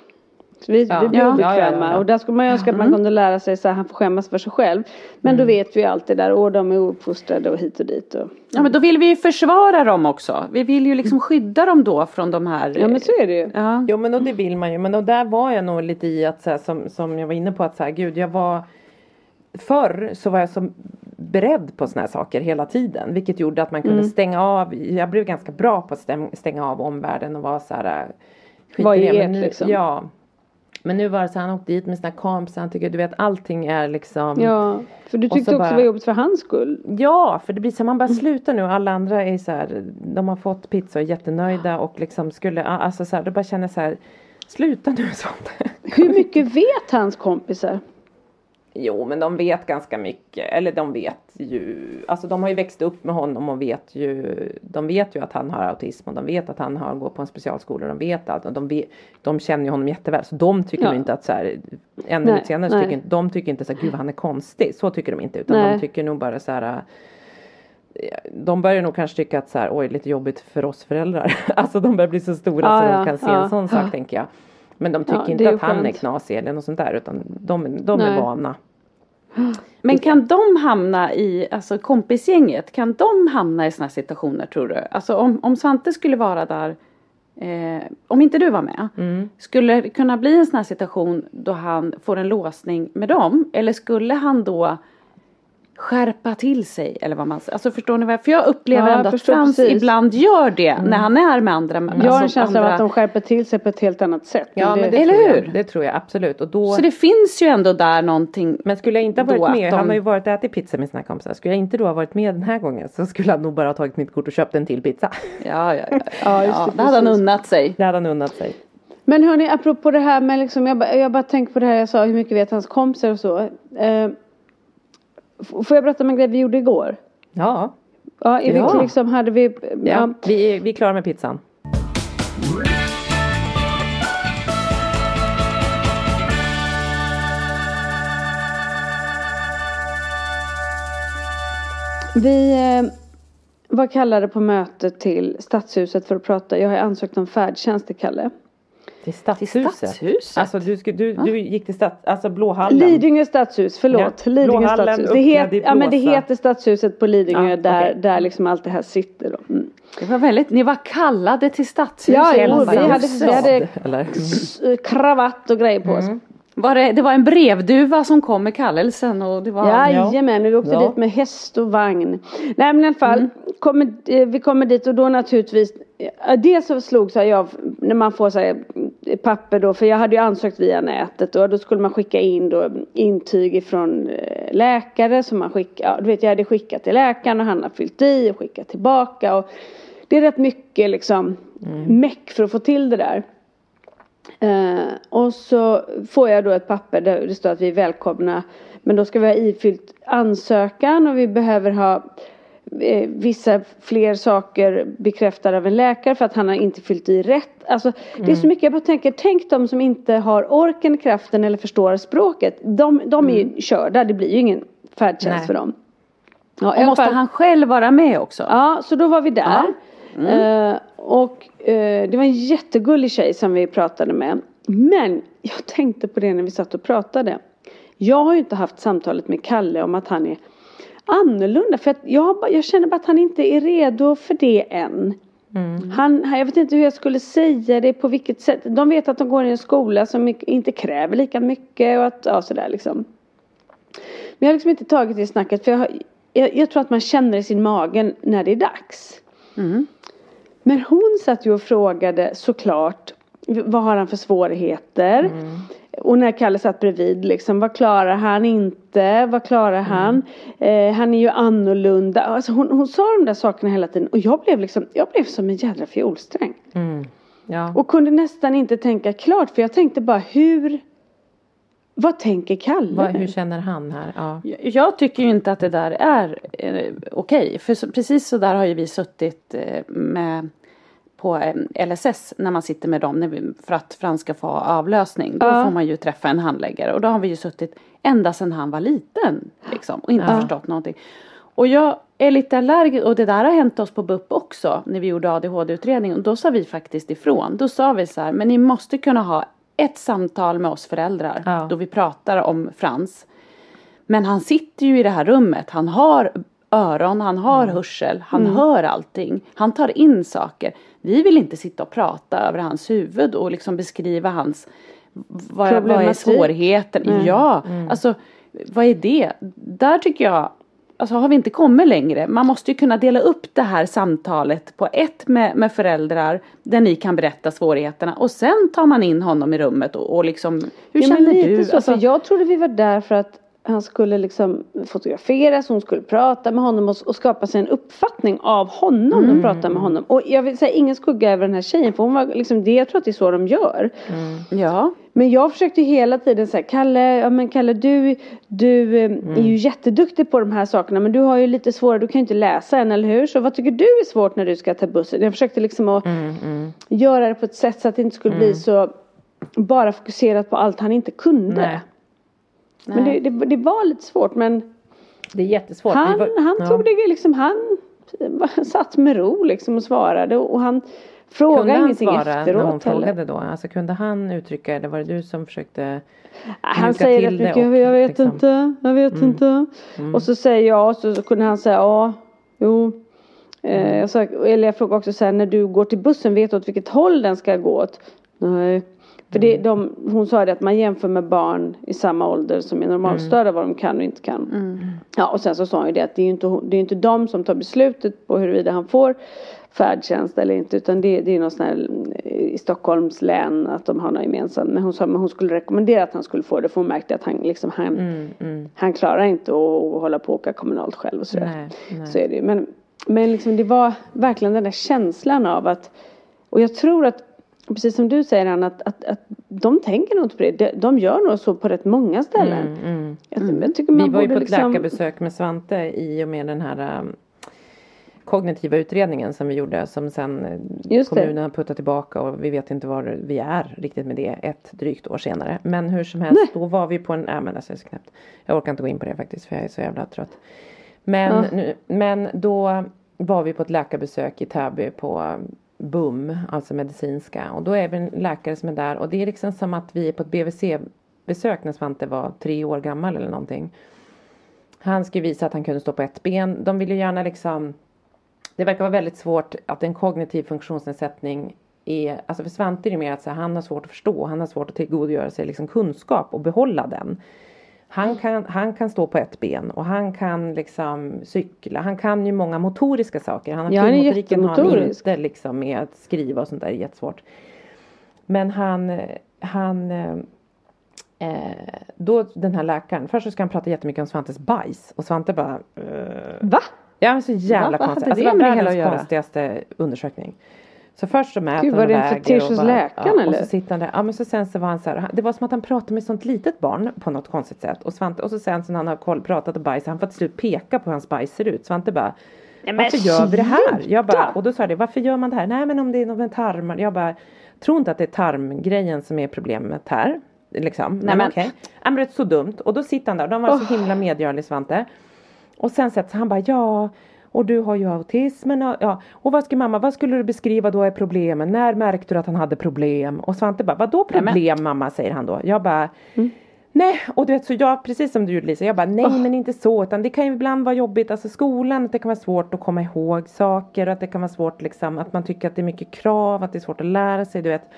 Så vi, Ja. vi blir Ja. obekväma Ja, ja, ja. och där skulle man ju önska att man kunde lära sig så här, han får skämmas för sig själv. Men då vet vi ju alltid där, och de är ouppfostrade och hit och dit. Och, Ja men då vill vi ju försvara dem också. Vi vill ju liksom skydda dem då från de här. ja men så är det ju. Ja. Jo men och det vill man ju. Men och där var jag nog lite i att så här, som, som jag var inne på att så här, gud jag var Förr så var jag så beredd på såna här saker hela tiden. Vilket gjorde att man kunde stänga av. Jag blev ganska bra på att stänga av omvärlden och vara så här. Vad det. är nu, liksom? Ja. Men nu var det så han åkte dit med sina kompisar. Han tycker du vet allting är liksom. Ja, för du tyckte så också bara- det var jobbigt för hans skull. Ja, för det blir så man bara slutar nu. Alla andra är så här, de har fått pizza och är jättenöjda och liksom skulle, alltså så här, då bara känner så här, sluta nu <laughs> sånt. Hur mycket vet hans kompisar? Jo, men de vet ganska mycket, eller de vet ju, alltså de har ju växt upp med honom och vet ju, de vet ju att han har autism och de vet att han har gått på en specialskola och de vet allt och de, vet, de känner ju honom jätteväl så de tycker Ja. inte att så här, en Nej, minut senare nej. tycker inte, de tycker inte så här, gud han är konstig, så tycker de inte utan Nej. de tycker nog bara så här de börjar nog kanske tycka att så här, oj lite jobbigt för oss föräldrar. <laughs> Alltså de börjar bli så stora Ja, så ja, de kan se ja, en sån sak ja. tänker jag. Men de tycker Ja, inte att han är knasig eller något sånt där utan de, de är vana. Men kan de hamna i, alltså kompisgänget, kan de hamna i sådana situationer tror du? Alltså om, om Svante skulle vara där, eh, om inte du var med, Mm. skulle det kunna bli en sån här situation då han får en låsning med dem? Eller skulle han då skärpa till sig eller vad man säger. Alltså förstår ni vad jag, för jag upplever Ja, ändå att Frans precis. ibland gör det när han är med andra. Jag har en alltså känsla av andra- att de skärper till sig på ett helt annat sätt. Ja men det, Eller tror hur? Jag, det tror jag absolut. Och då, Så det finns ju ändå där någonting. men skulle jag inte ha varit med, de- han har ju varit och ätit pizza med sina kompisar. Skulle jag inte då ha varit med den här gången så skulle han nog bara ha tagit mitt kort och köpt en till pizza. Ja, ja, ja. Ja, <laughs> just ja det, det hade han unnat sig. Det hade han unnat sig. Men hörni, apropå det här med liksom, jag, jag bara tänker på det här jag sa, hur mycket vet hans kompisar och så. Eh, får jag berätta om en grej vi gjorde igår? Ja, Ja, i Ja. liksom hade vi, ja. ja, Vi, är, vi är klara med pizzan. vi eh, var kallade på möte till Stadshuset för att prata. Jag har ansökt om färdtjänst till Kalle. Till Stadshuset. Stadshuset? Alltså du, du, du gick till stads, alltså Blåhallen. Lidingö stadshus, förlåt. Ja, Lidingö Blåhallen stadshus. Det, het, ja, men det heter Stadshuset på Lidingö Ja, där, okej. där liksom allt det här sitter. Då. Mm. Det var väldigt, ni var kallade till stadshuset. Ja, jo, vi hade, vi hade Eller? kravatt och grejer på oss. Var det, det var en brevduva som kom med kallelsen och det var... Jajamän, vi åkte Ja. dit med häst och vagn. Nej men i alla fall, kommer, eh, vi kommer dit och då naturligtvis Dels så slog så här, jag, när man får så här, eh, papper då, för jag hade ju ansökt via nätet och då skulle man skicka in då intyg ifrån eh, läkare som man skickar, ja, du vet jag hade skickat till läkaren och han har fyllt i och skickat tillbaka och det är rätt mycket liksom meck för att få till det där. Eh, och så får jag då ett papper där det står att vi är välkomna. Men då ska vi ha ifyllt ansökan och vi behöver ha vissa fler saker bekräftade av en läkare för att han har inte fyllt i rätt. Alltså det är så mycket jag bara tänker, tänk de som inte har orken, kraften eller förstår språket. De, de är ju körda, det blir ju ingen färdtjänst Nej. för dem. Ja, Och måste fall- han själv vara med också? Ja, så då var vi där. Eh, och eh, det var en jättegullig tjej som vi pratade med. Men jag tänkte på det när vi satt och pratade. Jag har ju inte haft samtalet med Kalle om att han är annorlunda. För att jag, jag känner bara att han inte är redo för det än. Han, han- jag vet inte hur jag skulle säga det, på vilket sätt. De vet att de går i en skola som inte kräver lika mycket och att, ja sådär liksom. Men jag har liksom inte tagit det snacket för jag, har, jag, jag tror att man känner i sin mage när det är dags. Men hon satt ju och frågade såklart vad har han för svårigheter? Och när Kalle satt bredvid liksom, vad klarar han inte? Vad klarar han? Eh, han är ju annorlunda. Alltså hon, hon sa de där sakerna hela tiden och jag blev liksom, jag blev som en jädra fiolsträng. Ja. Och kunde nästan inte tänka klart för jag tänkte bara hur Vad tänker Kalle? Vad, hur känner han här? Ja. Jag- Jag tycker ju inte att det där är eh, okej. För så, precis så där har ju vi suttit eh, med på eh, LSS när man sitter med dem för att Frans ska få avlösning. Då Ja. får man ju träffa en handläggare och då har vi ju suttit ända sedan han var liten. Liksom, och inte Ja. förstått någonting. Och jag är lite allergisk och det där har hänt oss på BUP också när vi gjorde ADHD-utredningen. Och då sa vi faktiskt ifrån. Då sa vi så här, men ni måste kunna ha ett samtal med oss föräldrar Ja. då vi pratar om Frans. Men han sitter ju i det här rummet. Han har öron, han har Mm. hörsel, han hör allting. Han tar in saker. Vi vill inte sitta och prata över hans huvud och liksom beskriva hans vad, vad är svårigheten? Nej. Ja, Mm. alltså vad är det? Där tycker jag Alltså har vi inte kommit längre? Man måste ju kunna dela upp det här samtalet på ett med, med föräldrar där ni kan berätta svårigheterna och sen tar man in honom i rummet och, och liksom Hur ja, känner du? Så, Alltså, jag trodde vi var där för att han skulle liksom fotograferas, hon skulle prata med honom och, och skapa sig en uppfattning av honom när hon pratar med honom. Och jag vill säga ingen skugga över den här tjejen för hon var liksom det, jag tror att det är så de gör. ja. Men jag försökte hela tiden säga Kalle, ja men Kalle du, du eh, är ju jätteduktig på de här sakerna men du har ju lite svårare, du kan ju inte läsa än eller hur? Så vad tycker du är svårt när du ska ta bussen? Jag försökte liksom att göra det på ett sätt så att det inte skulle bli så bara fokuserat på allt han inte kunde. Nej. Men det, det, det var lite svårt men Det är jättesvårt. Han, var- han ja. tog det liksom, han <laughs> satt med ro liksom och svarade och han frågade Kunde han ingenting svara efteråt när hon frågade då? Alltså kunde han uttrycka eller var det du som försökte Han mjuka säger till rätt mycket, och jag vet liksom- inte, jag vet inte. Och så säger jag, och så, så kunde han säga ja, jo. Eh, jag sa, eller jag frågade också så här, när du går till bussen, vet du åt vilket håll den ska gå åt? Nej. För det, de, hon sa det att man jämför med barn i samma ålder som är normalstörda vad de kan och inte kan. Ja och sen så sa hon ju det att det är ju inte, det är inte de som tar beslutet på huruvida han får färdtjänst eller inte utan det, det är något sånt här eh, i Stockholms län att de har något gemensamt. Men hon sa att hon skulle rekommendera att han skulle få det för hon märkte att han liksom han, Mm, han klarar inte att, att hålla på och åka kommunalt själv och sådär. Nej, nej. Så är det ju. Men, men liksom det var verkligen den där känslan av att och jag tror att precis som du säger Anna, att, att, att de tänker nog inte på det. De, de gör nog så på rätt många ställen. Mm, mm. Jag, jag tycker man Vi var ju på ett liksom, läkarbesök med Svante i och med den här um, kognitiva utredningen som vi gjorde som sen eh, Just kommunen har puttat tillbaka och vi vet inte var vi är riktigt med det ett drygt år senare. Men hur som helst, då var vi på en, nej men alltså, så knäppt. Jag orkar inte gå in på det faktiskt för jag är så jävla trött. Men, Ja. nu, men då var vi på ett läkarbesök i Täby på BUM, alltså medicinska. Och då är vi en läkare som är där och det är liksom som att vi är på ett BVC-besök när Svante var tre år gammal eller någonting. Han skulle visa att han kunde stå på ett ben. De vill ju gärna liksom Det verkar vara väldigt svårt att en kognitiv funktionsnedsättning är, alltså för Svante är det mer att så här, han har svårt att förstå, han har svårt att tillgodogöra sig liksom kunskap och behålla den. Han kan, han kan stå på ett ben och han kan liksom cykla. Han kan ju många motoriska saker. Han har Ja, finmotoriken har han inte liksom med att skriva och sånt där är jättesvårt. Men han, han eh, eh, då den här läkaren, först så ska han prata jättemycket om Svantes bajs och Svante bara eh, Va? Ja så jävla Va? Konstigt. Alltså det var världens konstigaste undersökning. Så först så mäter Gud, han var och det en fetisch och hos läkaren, ja, Och eller? så sitter han där. Ja men så sen så var han så här. Det var som att han pratade med sånt litet barn på något konstigt sätt. Och Svante och så sen så när han har koll, pratat och bajs. Han får till slut peka på hur hans bajs ser ut. Svante bara. men varför gör vi det här? Jag bara, och då sa jag det. Varför gör man det här? Nej men om det är något med tarmar. Jag bara. Tror inte att det är tarmgrejen som är problemet här. Liksom. Nej men okej. Ja, men det är så dumt. Och då sitter han där. De var så himla medgörlig Svante. Och sen sätter han bara ja och du har ju autismen och, ja. och vad ska mamma, vad skulle du beskriva då är problemen? När märkte du att han hade problem? Och Svante bara, vadå problem mamma säger han då. Jag bara Nej, och du vet så jag, precis som du gjorde Lisa, jag bara nej men inte så utan det kan ju ibland vara jobbigt, alltså skolan, att det kan vara svårt att komma ihåg saker och att det kan vara svårt liksom att man tycker att det är mycket krav, att det är svårt att lära sig, du vet.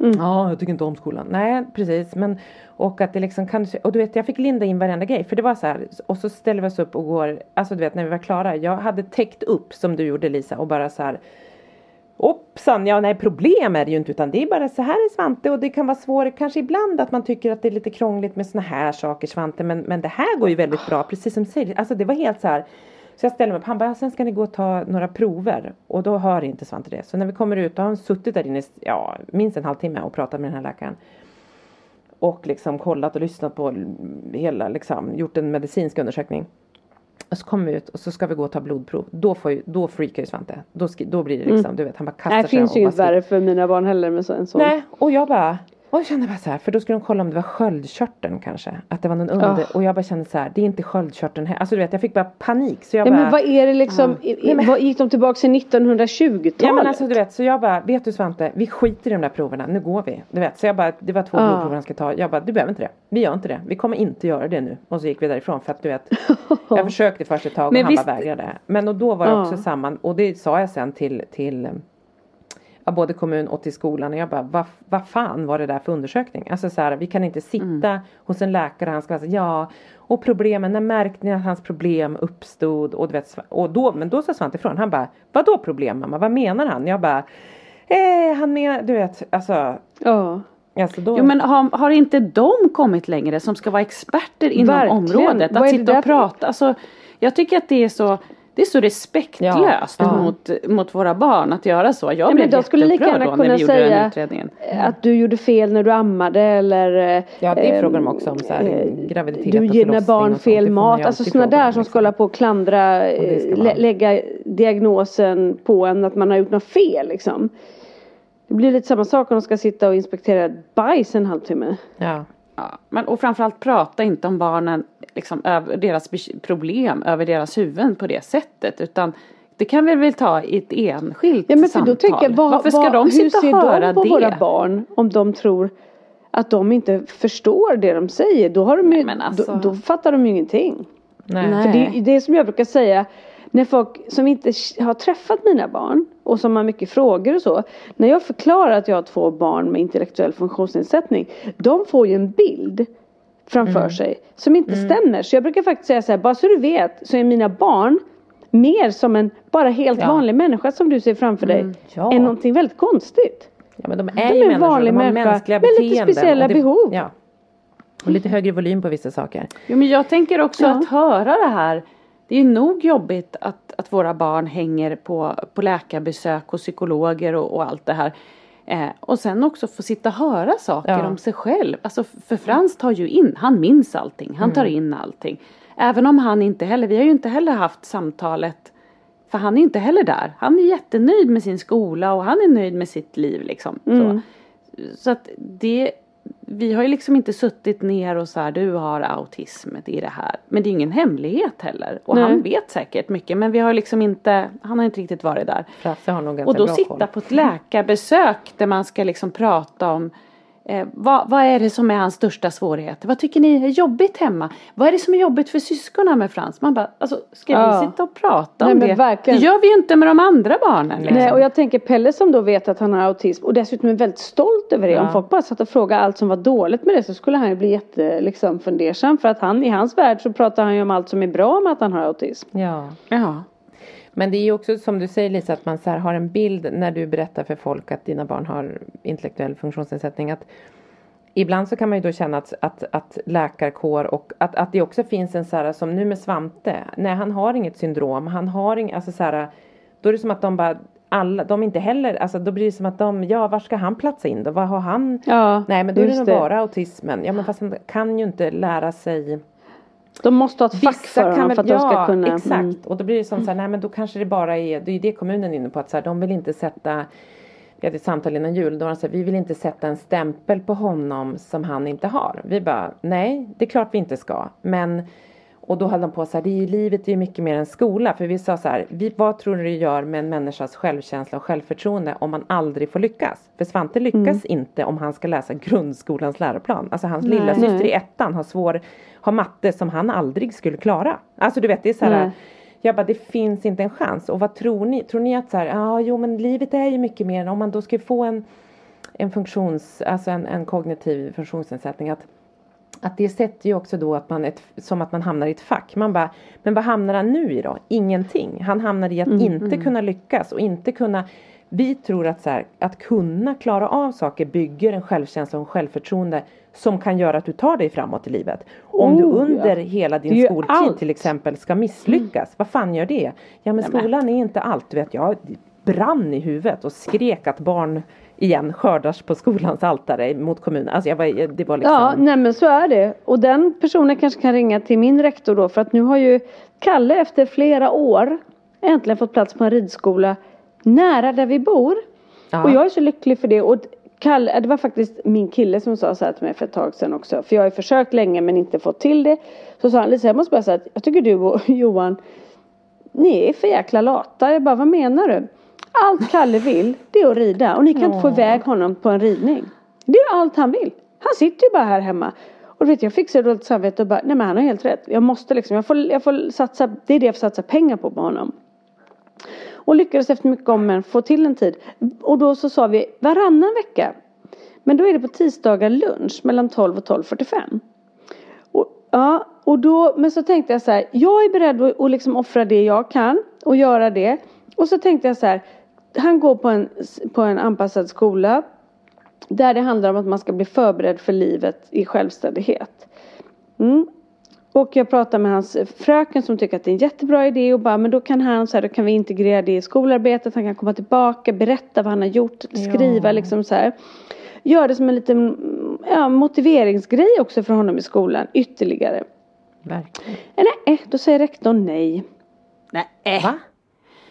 Mm. Ja, jag tycker inte om skolan. Nej, precis. Men, och att det liksom kan, och du vet jag fick linda in varenda grej. För det var så här, och så ställer vi oss upp och går, alltså du vet när vi var klara. Jag hade täckt upp som du gjorde Lisa och bara så här. Hoppsan, ja nej problem är det ju inte utan det är bara så här är Svante och det kan vara svårt kanske ibland att man tycker att det är lite krångligt med såna här saker Svante men, men det här går ju väldigt bra precis som du säger. Alltså det var helt så här så jag ställer mig upp, han bara, sen ska ni gå och ta några prover. Och då hör inte Svante det. Så när vi kommer ut, då har han suttit där inne, ja, minst en halvtimme och pratat med den här läkaren. Och liksom kollat och lyssnat på hela, liksom, gjort en medicinsk undersökning. Och så kommer vi ut och så ska vi gå och ta blodprov. Då, får ju, då freakar ju Svante. Då, då blir det liksom, du vet, han bara kastar Nej, det sig finns ju inget värre för mina barn heller med så, en sån. Nej, och jag bara och jag kände bara så här, för då skulle de kolla om det var sköldkörteln kanske. Att det var någon under, Ah. och jag bara kände så här, det är inte sköldkörteln här. Alltså du vet, jag fick bara panik. Så jag Nej, bara, men vad är det liksom, i, i, vad, gick de tillbaka till 1920-talet? Ja men alltså du vet så jag bara, vet du Svante, vi skiter i de där proverna, nu går vi. Du vet, så jag bara, det var två Ah. blodprover han ska ta. Jag bara, du behöver inte det. Vi gör inte det. Vi kommer inte göra det nu. Och så gick vi därifrån för att du vet, <laughs> jag försökte först ett tag och Men han visst- bara vägrade. Men och då var det Ah. också samma, och det sa jag sen till, till ja, både kommun och till skolan och jag bara vad vad fan var det där för undersökning? Alltså så här, vi kan inte sitta Mm. hos en läkare och han ska säga ja och problemen, när märkte ni att hans problem uppstod? Och, du vet, och då, men då sa Svante ifrån, han bara vadå problem mamma, vad menar han? Jag bara eh, han menar, du vet, alltså, Ja. alltså då, Jo men har, har inte de kommit längre som ska vara experter inom Verkligen. området? Att sitta och prata. Alltså, jag tycker att det är så det är så respektlöst Ja, ja. Mot, mot våra barn att göra så. Jag men blev de skulle lika gärna då när vi kunna gjorde den säga- utredningen. Att du gjorde fel när du ammade eller Ja, det eh, frågar de också om, så här, eh, graviditet Du ger dina barn fel mat. Alltså sådana där om, som liksom. ska hålla på och klandra, Och eh, lä- lägga diagnosen på en att man har gjort något fel liksom. Det blir lite samma sak om de ska sitta och inspektera ett bajs en halvtimme. Ja. Ja, men, och framförallt prata inte om barnen, liksom, över deras problem över deras huvuden på det sättet. Utan det kan vi väl ta i ett enskilt Ja men samtal. då tänker jag, vad, Varför ska vad, de hur sitta ser och höra de på det? våra barn om de tror att de inte förstår det de säger? Då, har de ju, men alltså- då, då fattar de ju ingenting. Nej. Nej. För det är det som jag brukar säga när folk som inte har träffat mina barn och som har mycket frågor och så. När jag förklarar att jag har två barn med intellektuell funktionsnedsättning. De får ju en bild framför Mm. sig som inte stämmer. Så jag brukar faktiskt säga så här, bara så du vet så är mina barn mer som en bara helt Ja. vanlig människa som du ser framför dig. Ja. Än någonting väldigt konstigt. Ja men de är De ju är en vanlig de har människa mänskliga med lite beteenden. speciella det, behov. Ja. Och lite högre volym på vissa saker. Jo, men jag tänker också Ja. att höra det här. Det är nog jobbigt att, att våra barn hänger på, på läkarbesök och psykologer och, och allt det här. Eh, och sen också få sitta och höra saker Ja. om sig själv. Alltså för Frans tar ju in, han minns allting, han tar Mm. in allting. Även om han inte heller, vi har ju inte heller haft samtalet för han är inte heller där. Han är jättenöjd med sin skola och han är nöjd med sitt liv liksom. Mm. Så, så att det, vi har ju liksom inte suttit ner och så här, du har autism, det är det här. Men det är ingen hemlighet heller. Och Nej. han vet säkert mycket men vi har liksom inte, han har inte riktigt varit där. Frasse har nog ganska Och då bra sitta koll. på ett läkarbesök där man ska liksom prata om eh, vad, vad är det som är hans största svårigheter? Vad tycker ni är jobbigt hemma? Vad är det som är jobbigt för syskonen med Frans? Man bara, alltså ska Ja. vi sitta och prata Nej, om det? verkligen. Det gör vi ju inte med de andra barnen. Liksom. Nej och jag tänker Pelle som då vet att han har autism och dessutom är väldigt stolt över det. Ja. Om folk bara satt och frågade allt som var dåligt med det så skulle han ju bli jätte liksom, fundersam. För att han i hans värld så pratar han ju om allt som är bra med att han har autism. Ja. Ja. Men det är ju också som du säger Lisa att man så har en bild när du berättar för folk att dina barn har intellektuell funktionsnedsättning. Att ibland så kan man ju då känna att, att, att läkarkår och att, att det också finns en så här som nu med Svante. Nej han har inget syndrom. Han har inget, alltså så här. Då är det som att de bara alla, de inte heller, alltså då blir det som att de, ja var ska han platsa in då? Vad har han? Ja, Nej men då är det nog bara autismen. Ja men fast han kan ju inte lära sig De måste ha ett fack för honom för att de ska kunna. exakt. Mm. Och då blir det som så här, nej men då kanske det bara är, det är ju det kommunen är inne på att så här, de vill inte sätta vi hade ett samtal innan jul, då var de så här, vi vill inte sätta en stämpel på honom som han inte har. Vi bara, nej det är klart vi inte ska. Men, och då höll de på så här, det är ju, livet är ju mycket mer än skola. För vi sa så här, vi, vad tror du det gör med en människas självkänsla och självförtroende om man aldrig får lyckas? För Svante lyckas inte om han ska läsa grundskolans läroplan. Alltså hans lilla syster Nej. i ettan har svår, har matte som han aldrig skulle klara. Alltså du vet det är så här, Nej. jag bara det finns inte en chans. Och vad tror ni? Tror ni att så här, ja jo men livet är ju mycket mer än om man då ska få en en funktions, alltså en, en kognitiv funktionsnedsättning att att det sätter ju också då att man ett, som att man hamnar i ett fack. Man bara, men vad hamnar han nu i då? Ingenting. Han hamnar i att inte kunna lyckas och inte kunna vi tror att så här, att kunna klara av saker bygger en självkänsla och en självförtroende som kan göra att du tar dig framåt i livet. Om du Oh, under ja. hela din skoltid allt. till exempel ska misslyckas. Vad fan gör det? Ja men skolan är inte allt. Du vet jag brann i huvudet och skrek att barn igen skördas på skolans altare mot kommunen. Alltså jag var, det var liksom. Ja, nej men så är det. Och den personen kanske kan ringa till min rektor då för att nu har ju Kalle efter flera år äntligen fått plats på en ridskola nära där vi bor. Ja. Och jag är så lycklig för det. Och Kalle, det var faktiskt min kille som sa så här till mig för ett tag sedan också. För jag har försökt länge men inte fått till det. Så sa han Lisa jag måste bara säga att jag tycker du och <laughs> Johan ni är för jäkla lata. Jag bara, vad menar du? Allt Kalle vill, det är att rida. Och ni kan inte få iväg honom på en ridning. Det är allt han vill. Han sitter ju bara här hemma. Och du vet, jag fick så dåligt samvete och bara, nej men han har helt rätt. Jag måste liksom, jag får, jag får satsa, det är det jag får satsa pengar på på honom. Och lyckades efter mycket om men få till en tid. Och då så sa vi varannan vecka. Men då är det på tisdagar lunch mellan 12 och 12.45. Och, ja, och då, men så tänkte jag så här, jag är beredd att, att liksom offra det jag kan och göra det. Och så tänkte jag så här, han går på en, på en anpassad skola där det handlar om att man ska bli förberedd för livet i självständighet. Mm. Och jag pratade med hans fröken som tycker att det är en jättebra idé och bara men då kan han så här, då kan vi integrera det i skolarbetet. Han kan komma tillbaka, berätta vad han har gjort, skriva liksom så här. Gör det som en liten ja, motiveringsgrej också för honom i skolan ytterligare. Verkligen. Eh, Nej, då säger rektorn nej. Nej. Va?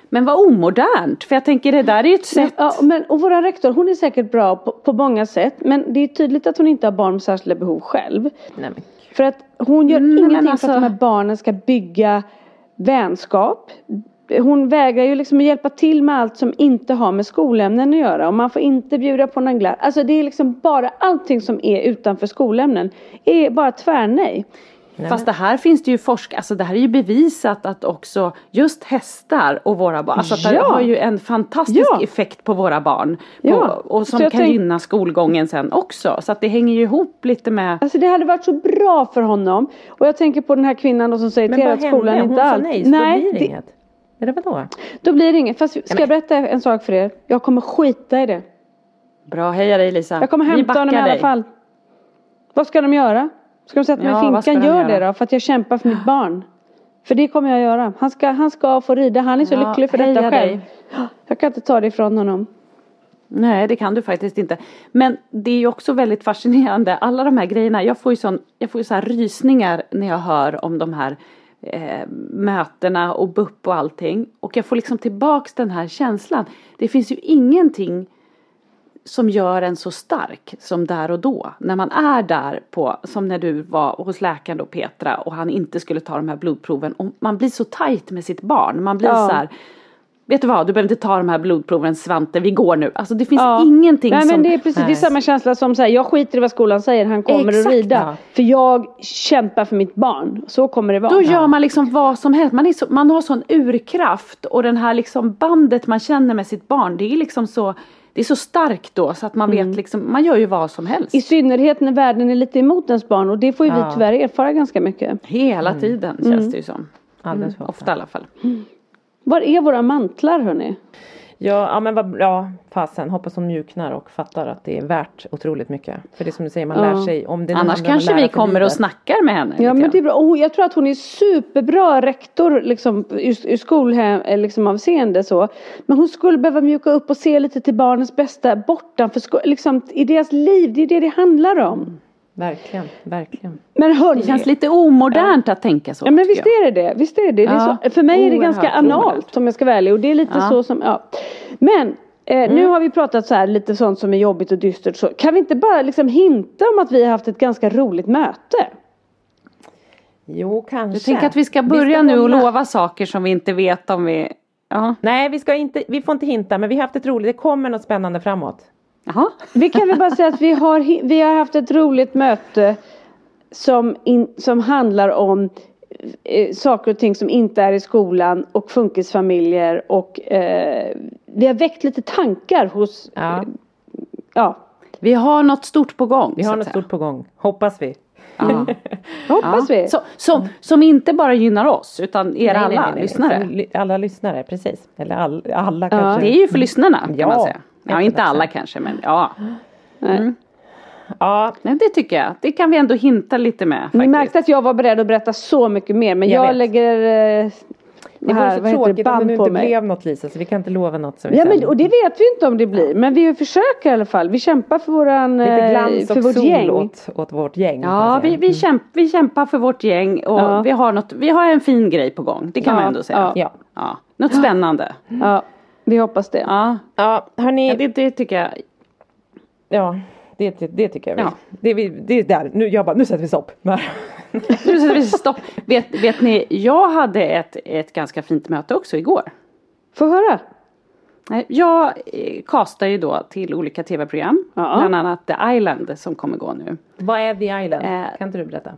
Men vad omodernt. För jag tänker det där är ju ett sätt. Ja, men, och vår rektor hon är säkert bra på, på många sätt men det är tydligt att hon inte har barn med särskilda behov själv. Nej, men. För att hon gör Mm, ingenting alltså- för att de här barnen ska bygga vänskap. Hon vägrar ju liksom att hjälpa till med allt som inte har med skolämnen att göra. Och man får inte bjuda på någon glass. Alltså det är liksom bara allting som är utanför skolämnen. Är bara tvärnej. Fast det här finns det ju forsk, alltså det här är ju bevisat att också just hästar och våra barn, alltså att det Ja. har ju en fantastisk Ja. effekt på våra barn. På, Ja. Och som kan tänk- gynna skolgången sen också. Så att det hänger ju ihop lite med Alltså det hade varit så bra för honom. Och jag tänker på den här kvinnan då som säger Men till vad att skolan hände? inte Hon sa allt. nej, så då blir det inget. Eller vadå? Då blir det inget. Fast ska jag berätta en sak för er? Jag kommer skita i det. Bra, heja dig Lisa. Jag kommer hämta honom i alla dig. fall. Vad ska de göra? Ska de sätta mig i finkan? Gör det då för att jag kämpar för mitt barn. För det kommer jag göra. Han ska, han ska få rida. Han är så Ja, lycklig för detta själv. dig. Jag kan inte ta det ifrån honom. Nej, det kan du faktiskt inte. Men det är ju också väldigt fascinerande, alla de här grejerna. Jag får ju, sån, jag får ju så här rysningar när jag hör om de här eh, mötena och BUP och allting. Och jag får liksom tillbaks den här känslan. Det finns ju ingenting som gör en så stark som där och då. När man är där på, som när du var hos läkaren då Petra och han inte skulle ta de här blodproven. Och man blir så tajt med sitt barn. Man blir Ja. så här. Vet du vad, du behöver inte ta de här blodproven Svante, vi går nu. Alltså det finns Ja. ingenting Nej som... men det är precis, det är samma känsla som säger jag skiter i vad skolan säger, han kommer att Exakt, rida. ja. För jag kämpar för mitt barn. Så kommer det vara. Då gör man liksom vad som helst. Man, är så, man har sån urkraft och den här liksom bandet man känner med sitt barn. Det är liksom så, det är så starkt då så att man vet liksom, man gör ju vad som helst. Mm. I synnerhet när världen är lite emot ens barn och det får ju vi Ja. tyvärr erfara ganska mycket. Hela tiden känns det ju som. Alldeles för Ofta i alla fall. Var är våra mantlar hörni? Ja, ja men vad bra. Fasen, hoppas hon mjuknar och fattar att det är värt otroligt mycket. För det är som du säger, man Ja. lär sig om det Annars kanske vi kommer livet. och snackar med henne. Ja men det är bra. Oh, jag tror att hon är superbra rektor liksom ur, ur skolhem, eh, liksom avseende så. Men hon skulle behöva mjuka upp och se lite till barnens bästa bortanför sko- liksom i deras liv. Det är det det handlar om. Verkligen, verkligen. Men hörni. Det känns lite omodernt att tänka så. Ja men visst är det det. Visst är det det. det är Ja. så, för mig är det Oerhört ganska analt om jag ska vara ärlig. Och det är lite Ja. så som, ja. Men eh, Mm. nu har vi pratat så här lite sånt som är jobbigt och dystert. Så. Kan vi inte bara liksom hinta om att vi har haft ett ganska roligt möte? Jo, kanske. Jag tänker att vi ska börja nu och lova saker som vi inte vet om vi... Ja. Nej, vi, ska inte, vi får inte hinta, men vi har haft ett roligt. Det kommer något spännande framåt. Jaha. Vi kan väl bara säga att vi har, vi har haft ett roligt möte som, in, som handlar om eh, saker och ting som inte är i skolan och funkisfamiljer och eh, vi har väckt lite tankar hos, Ja. eh, ja, Vi har något stort på gång. Vi har något säga. stort på gång, hoppas vi. Ja. <laughs> hoppas vi. Så, som, som inte bara gynnar oss utan er Nej, alla nej, nej, nej. lyssnare. Alla lyssnare, precis. Eller all, alla kanske. Det är ju för lyssnarna kan Ja, man säga. Ja, inte 100%. alla kanske men ja. Nej. Ja, Nej, det tycker jag. Det kan vi ändå hinta lite med. Ni Faktiskt. märkte att jag var beredd att berätta så mycket mer men Jag jag, lägger eh, det vore så heter det, tråkigt om det nu inte blev något Lisa, så vi kan inte lova något som vi Ja men och det vet vi inte om det blir men vi försöker i alla fall. Vi kämpar för våran, Lite eh, glans för och vårt sol gäng. åt, åt vårt gäng. Ja, vi, vi, kämp, vi kämpar för vårt gäng och Ja. vi, har något, vi har en fin grej på gång. Det kan Ja, man ändå säga. ja. Ja. Något spännande. Ja, vi hoppas det. Ja, Ja, hörni. ja det, det tycker jag. Ja, det, det, det tycker jag. Ja. Ja. Det, det är där. Nu, jag bara, nu sätter vi stopp. <laughs> Nu sätter vi stopp. Vet, vet ni, jag hade ett, ett ganska fint möte också igår. Få höra. Jag eh, castar ju då till olika tv-program. Ja. Bland annat The Island som kommer gå nu. Vad är The Island? Eh, kan inte du berätta?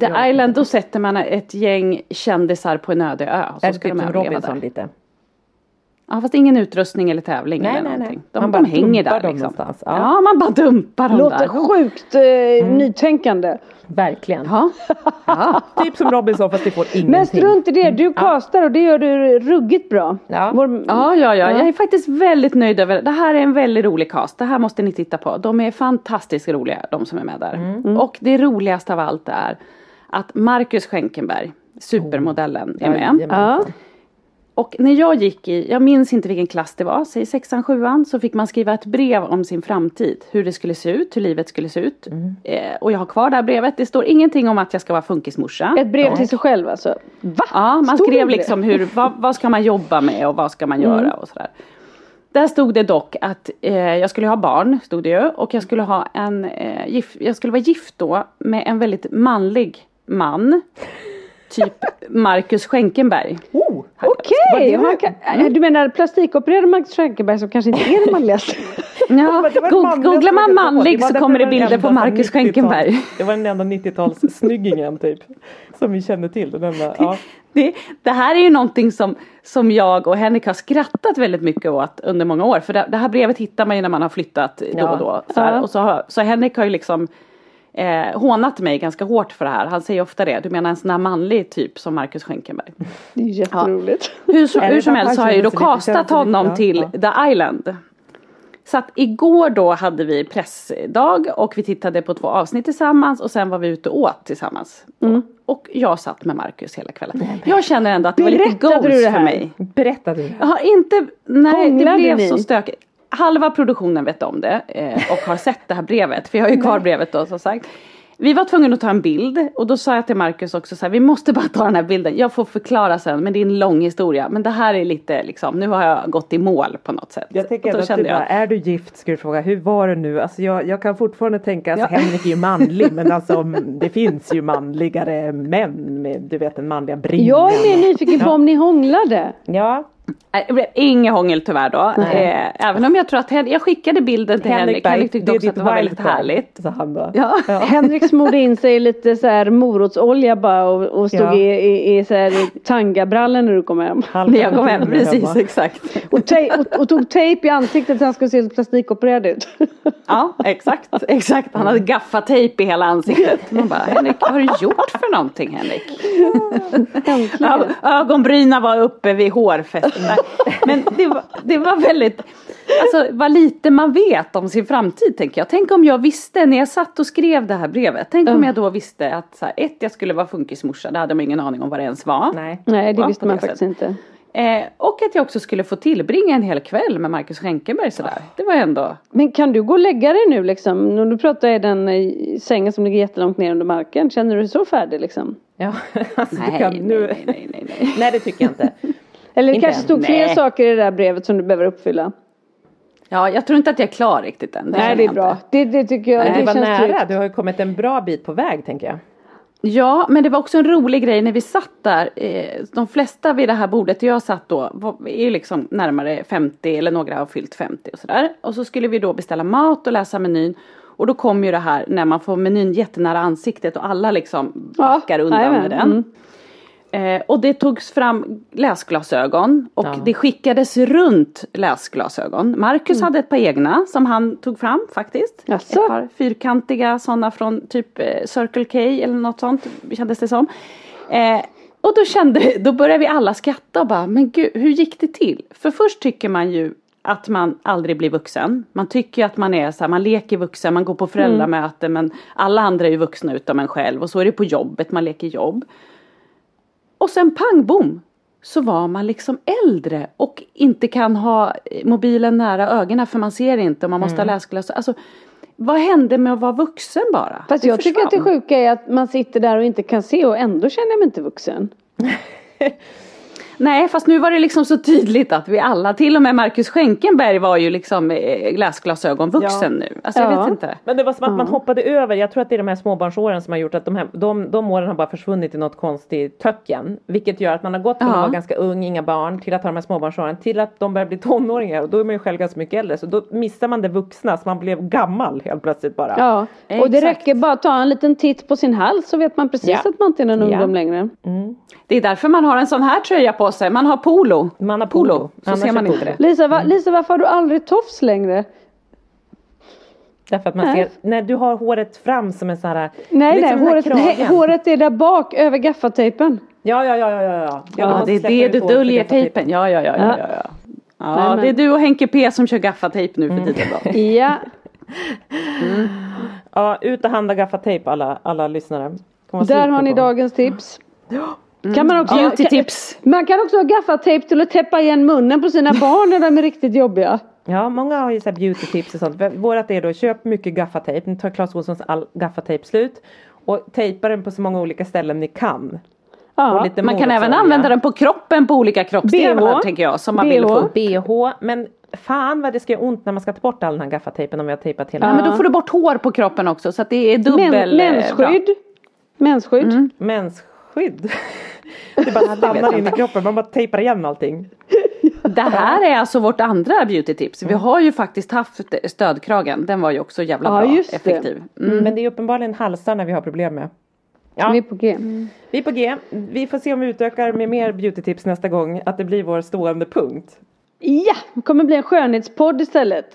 The Island, då sätter man ett gäng kändisar på en öde ö. Och så ska typ de som överleva där. lite? Ja fast ingen utrustning eller tävling Nej, eller nej, nej. någonting. De, Man de bara hänger dumpar där dem liksom. någonstans. Ja. Ja. man bara dumpar dem Låter där. sjukt eh, nytänkande. Verkligen. Ja. <laughs> ja. Typ som Robinson fast det får ingenting. Men strunt i det, du castar och det gör du ruggigt bra. Ja. Vår, Ja, ja, ja, jag är faktiskt väldigt nöjd över det. Det här är en väldigt rolig cast. Det här måste ni titta på. De är fantastiskt roliga, de som är med där. Mm. Och det roligaste av allt är att Marcus Schenkenberg, supermodellen, är med. Ja. Och när jag gick i, jag minns inte vilken klass det var, säg sexan, sjuan, så fick man skriva ett brev om sin framtid. Hur det skulle se ut, hur livet skulle se ut. Mm. Eh, och jag har kvar det här brevet. Det står ingenting om att jag ska vara funkismorsa. Ett brev till sig själv alltså. Va? Ja, man Stod skrev liksom hur, vad, vad ska man jobba med och vad ska man göra och sådär. Där stod det dock att eh, jag skulle ha barn, stod det ju. Och jag skulle ha en, eh, gif, jag skulle vara gift då med en väldigt manlig man. Typ <laughs> Marcus Schenkenberg. Oh, Okej, det- han kan- du menar plastikopererade Max Schenkenberg som kanske inte är den manligaste? <laughs> Ja, googlar man manlig så kommer det bilder på Marcus 90-tals Schenkenberg. Det var den enda 90-talssnyggingen <laughs> typ. Som vi kände till. Den enda, ja. Det, det här är ju någonting som, som jag och Henrik har skrattat väldigt mycket åt under många år. För det, det här brevet hittar man ju när man har flyttat då och då. Så, här, och så, har, så Henrik har ju liksom eh, hånat mig ganska hårt för det här. Han säger ofta det. Du menar en sån här manlig typ som Marcus Schenkenberg. Det är jätteroligt. Hur, det hur som för att helst så har jag ju då castat honom till ja, The Island. Så att igår då hade vi pressdag och vi tittade på två avsnitt tillsammans och sen var vi ute och åt tillsammans. Mm. Och jag satt med Marcus hela kvällen. Jag känner ändå att det var lite Berättade du goals det för här? mig. Berätta du. Jag har inte, nej Hånglade det blev ni? så stökigt. Halva produktionen vet om det eh, och har sett det här brevet. För jag har ju kvar brevet då som sagt. Vi var tvungna att ta en bild och då sa jag till Marcus också så här, vi måste bara ta den här bilden. Jag får förklara sen men det är en lång historia. Men det här är lite liksom, nu har jag gått i mål på något sätt. Jag tänker att du bara, är du gift ska du fråga, hur var det nu? Alltså jag, jag kan fortfarande tänka, alltså Ja. Henrik är ju manlig men alltså <laughs> det finns ju manligare män med du vet den manliga bringen. Jag är mer nyfiken på om ni hånglade. Ja, Det blev inget hångel tyvärr då. Eh, även om jag tror att Hen- jag skickade bilden till Henrik. bara, Henrik tyckte också att det var väldigt härligt. Så han bara, Ja. <laughs> Henrik smorde in sig i lite så här morotsolja bara och, och stod Ja. i, i, i så här tangabrallor när du kom hem. halv- När jag kom hem, hemma. precis exakt. <laughs> Och, tej, och, och tog tejp i ansiktet så han skulle se så plastikopererad ut. <laughs> Ja, exakt, exakt. Han hade gaffatejp i hela ansiktet. Man bara, Henrik, vad har du gjort för någonting Henrik? Ö- ögonbrynen var uppe vid hårfästet. Nej, Men det var, det var väldigt, alltså vad lite man vet om sin framtid tänker jag. Tänk om jag visste när jag satt och skrev det här brevet. Tänk om jag då visste att så här, ett, jag skulle vara funkismorsa. Det hade man ingen aning om vad det ens var. Nej. Nej det Ja, visste man det faktiskt inte. Eh, och att jag också skulle få tillbringa en hel kväll med Marcus Schenkenberg sådär. Det var ändå Men kan du gå och lägga dig nu liksom? När du pratar i den eh, sängen som ligger jättelångt ner under marken. Känner du dig så färdig liksom? Ja, <laughs> alltså Nej, du kan, nu... nej, nej, nej, nej. Nej det tycker jag inte. Eller det Inte kanske än. stod fler Nej. saker i det där brevet som du behöver uppfylla. Ja, jag tror inte att jag är klar riktigt än. Nej känner det är bra. Det, det tycker jag. Nej, det det var känns nära, tryggt. du har ju kommit en bra bit på väg tänker jag. Ja, men det var också en rolig grej när vi satt där. Eh, de flesta vid det här bordet jag satt då är ju liksom närmare 50 eller några har fyllt 50 och sådär. Och så skulle vi då beställa mat och läsa menyn. Och då kom ju det här när man får menyn jättenära ansiktet och alla liksom Ja, backar undan jajamän, med den. Eh, och det togs fram läsglasögon och Ja. det skickades runt läsglasögon. Marcus hade ett par egna som han tog fram faktiskt. Jaså? Ett par fyrkantiga sådana från typ eh, Circle K eller något sånt kändes det som. Eh, och då kände, då började vi alla skratta och bara, men gud, hur gick det till? För först tycker man ju att man aldrig blir vuxen. Man tycker att man är så här, man leker vuxen, man går på föräldramöte men alla andra är ju vuxna utom en själv och så är det på jobbet, man leker jobb. Och sen pang bom så var man liksom äldre och inte kan ha mobilen nära ögonen för man ser inte och man måste ha läsglasögon. Alltså, vad hände med att vara vuxen bara? Fast Det jag tycker att det sjuka är att man sitter där och inte kan se och ändå känner jag mig inte vuxen. <laughs> Nej, fast nu var det liksom så tydligt att vi alla, till och med Marcus Schenkenberg var ju liksom eh, läsglasögon vuxen nu. Alltså jag Ja. vet inte. Men det var som att man hoppade över, jag tror att det är de här småbarnsåren som har gjort att de, här, de, de åren har bara försvunnit i något konstigt töcken. Vilket gör att man har gått från Ja. att vara ganska ung, inga barn, till att ha de här småbarnsåren, till att de börjar bli <laughs> tonåringar och då är man ju själv ganska mycket äldre. Så då missar man det vuxna, så man blev gammal helt plötsligt bara. Ja, och det Exakt. räcker bara att ta en liten titt på sin hals så vet man precis Ja. att man inte är någon Ja. ungdom längre. Det är därför man har en sån här tröja på sig. Man har polo. Man har polo, Så annars ser man inte polo. det. Lisa, va, Lisa, varför har du aldrig tofs längre? Därför att man Nej. ser, när du har håret fram som en sån här Nej, liksom nej, håret, nej, håret är där bak över gaffatejpen. Ja, ja, ja, ja, ja. ja. Ja, det är det du döljer tejpen. Ja, ja, ja, ja, Ja. ja. ja. Ja, Nej, det är du och Henke P som kör gaffatejp nu för Mm. tiden då. <laughs> Ja, Ja, ut och handla gaffatejp alla, alla lyssnare. Där har på ni dagens tips. Kan man, också, Beauty kan, tips. man kan också ha gaffatejp till att täppa igen munnen på sina barn när de är riktigt jobbiga. Ja, många har ju så här beauty tips och sånt. Vårat är då köp mycket gaffatejp. Nu tar Clas Ohlsons all gaffatejp slut. Och tejpa den på så många olika ställen ni kan. Ja. Och lite Man kan även använda den på kroppen på olika kroppsdelar tänker jag. Som man vill BH. få. BH. Men fan vad det ska göra ont när man ska ta bort all den här gaffatejpen om vi har tejpat hela. Ja, men då får du bort hår på kroppen också så att det är dubbel... Men, eh, bra. mensskydd. Mensskydd. Mensskydd. <laughs> <laughs> Det bara stannar in i kroppen. Man bara tejpar igen allting. Det här är alltså vårt andra beauty tips. Vi har ju faktiskt haft stödkragen. Den var ju också jävla Ja, bra. det. Effektiv. Mm. Men det är uppenbarligen halsarna vi har problem med. Ja, Vi är på G. vi är på G. Vi får se om vi utökar med mer beauty tips nästa gång. Att det blir vår stående punkt. Ja, det kommer bli en skönhetspodd istället.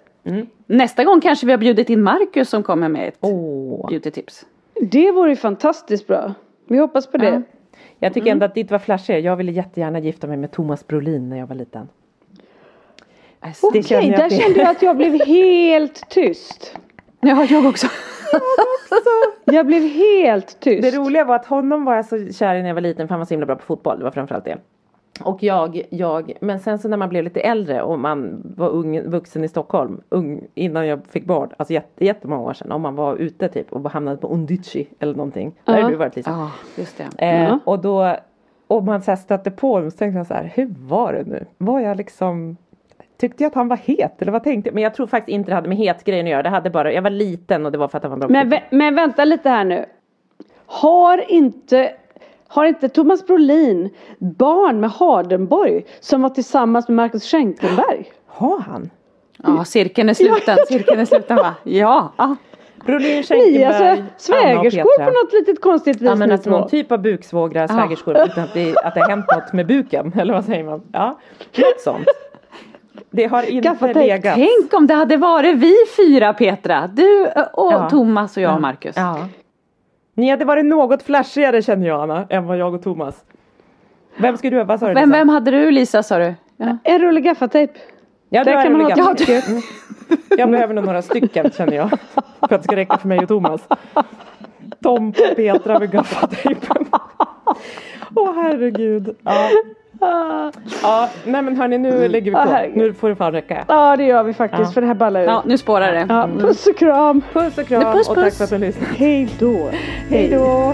Nästa gång kanske vi har bjudit in Marcus som kommer med ett Åh. beauty tips. Det vore ju fantastiskt bra. Vi hoppas på det. Jag tycker ändå att ditt var flashigare. Jag ville jättegärna gifta mig med Thomas Brolin när jag var liten. Alltså, Okej, jag där det- kände jag att jag blev <laughs> helt tyst. Ja, jag också. Jag blev helt tyst. Det roliga var att honom var jag så kär i när jag var liten för han var så himla bra på fotboll. Det var framförallt det. Och jag, jag, men sen så när man blev lite äldre och man var ung, vuxen i Stockholm, ung, innan jag fick barn, alltså jätte, jättemånga år sedan, om man var ute typ och hamnade på Undici eller någonting. Där har du varit Lisa. Ja, just det. Eh. Och då, och man så här stötte på dem så tänkte jag så här, hur var det nu? Var jag liksom Tyckte jag att han var het eller vad tänkte jag? Men jag tror faktiskt inte det hade med hetgrejen att göra. Det hade bara, jag var liten och det var för att han var bra Men, vä- men vänta lite här nu. Har inte, har inte Thomas Brolin barn med Hardenborg som var tillsammans med Marcus Schenkenberg? Har han? Ja, cirkeln är sluten. Cirkeln är sluten va? Ja. Brolin, Ni Schenkenberg, alltså Anna och svägerskor på något litet konstigt vis Ja men ni alltså någon typ av buksvågrar, svägerskor utan att det, att det har hänt något med buken. <laughs> Eller vad säger man? Ja, något sånt. Det har inte Gaffatejp. legat. Tänk om det hade varit vi fyra Petra. Du och Ja. Thomas och jag och Marcus. Ja. Ni hade varit något flashigare känner jag Anna, än vad jag och Thomas. Vem ska du, vad sa du Lisa? vem hade du Lisa sa du? Ja. En rulle gaffatejp. Ja, Där det kan man ha. Mm. Jag behöver nog några stycken känner jag. För att det ska räcka för mig och Thomas. Tompa och Petra med gaffatejpen. Åh herregud. Ja. <laughs> ja, nej men hörni nu lägger vi på. Nu får det fan räcka. Ja det gör vi faktiskt Ja. för det här ballar ur. ja, nu spårar det. Ja, puss och kram. Puss och kram Puss, och tack puss. för att du lyssnade. Hej då. Hej då.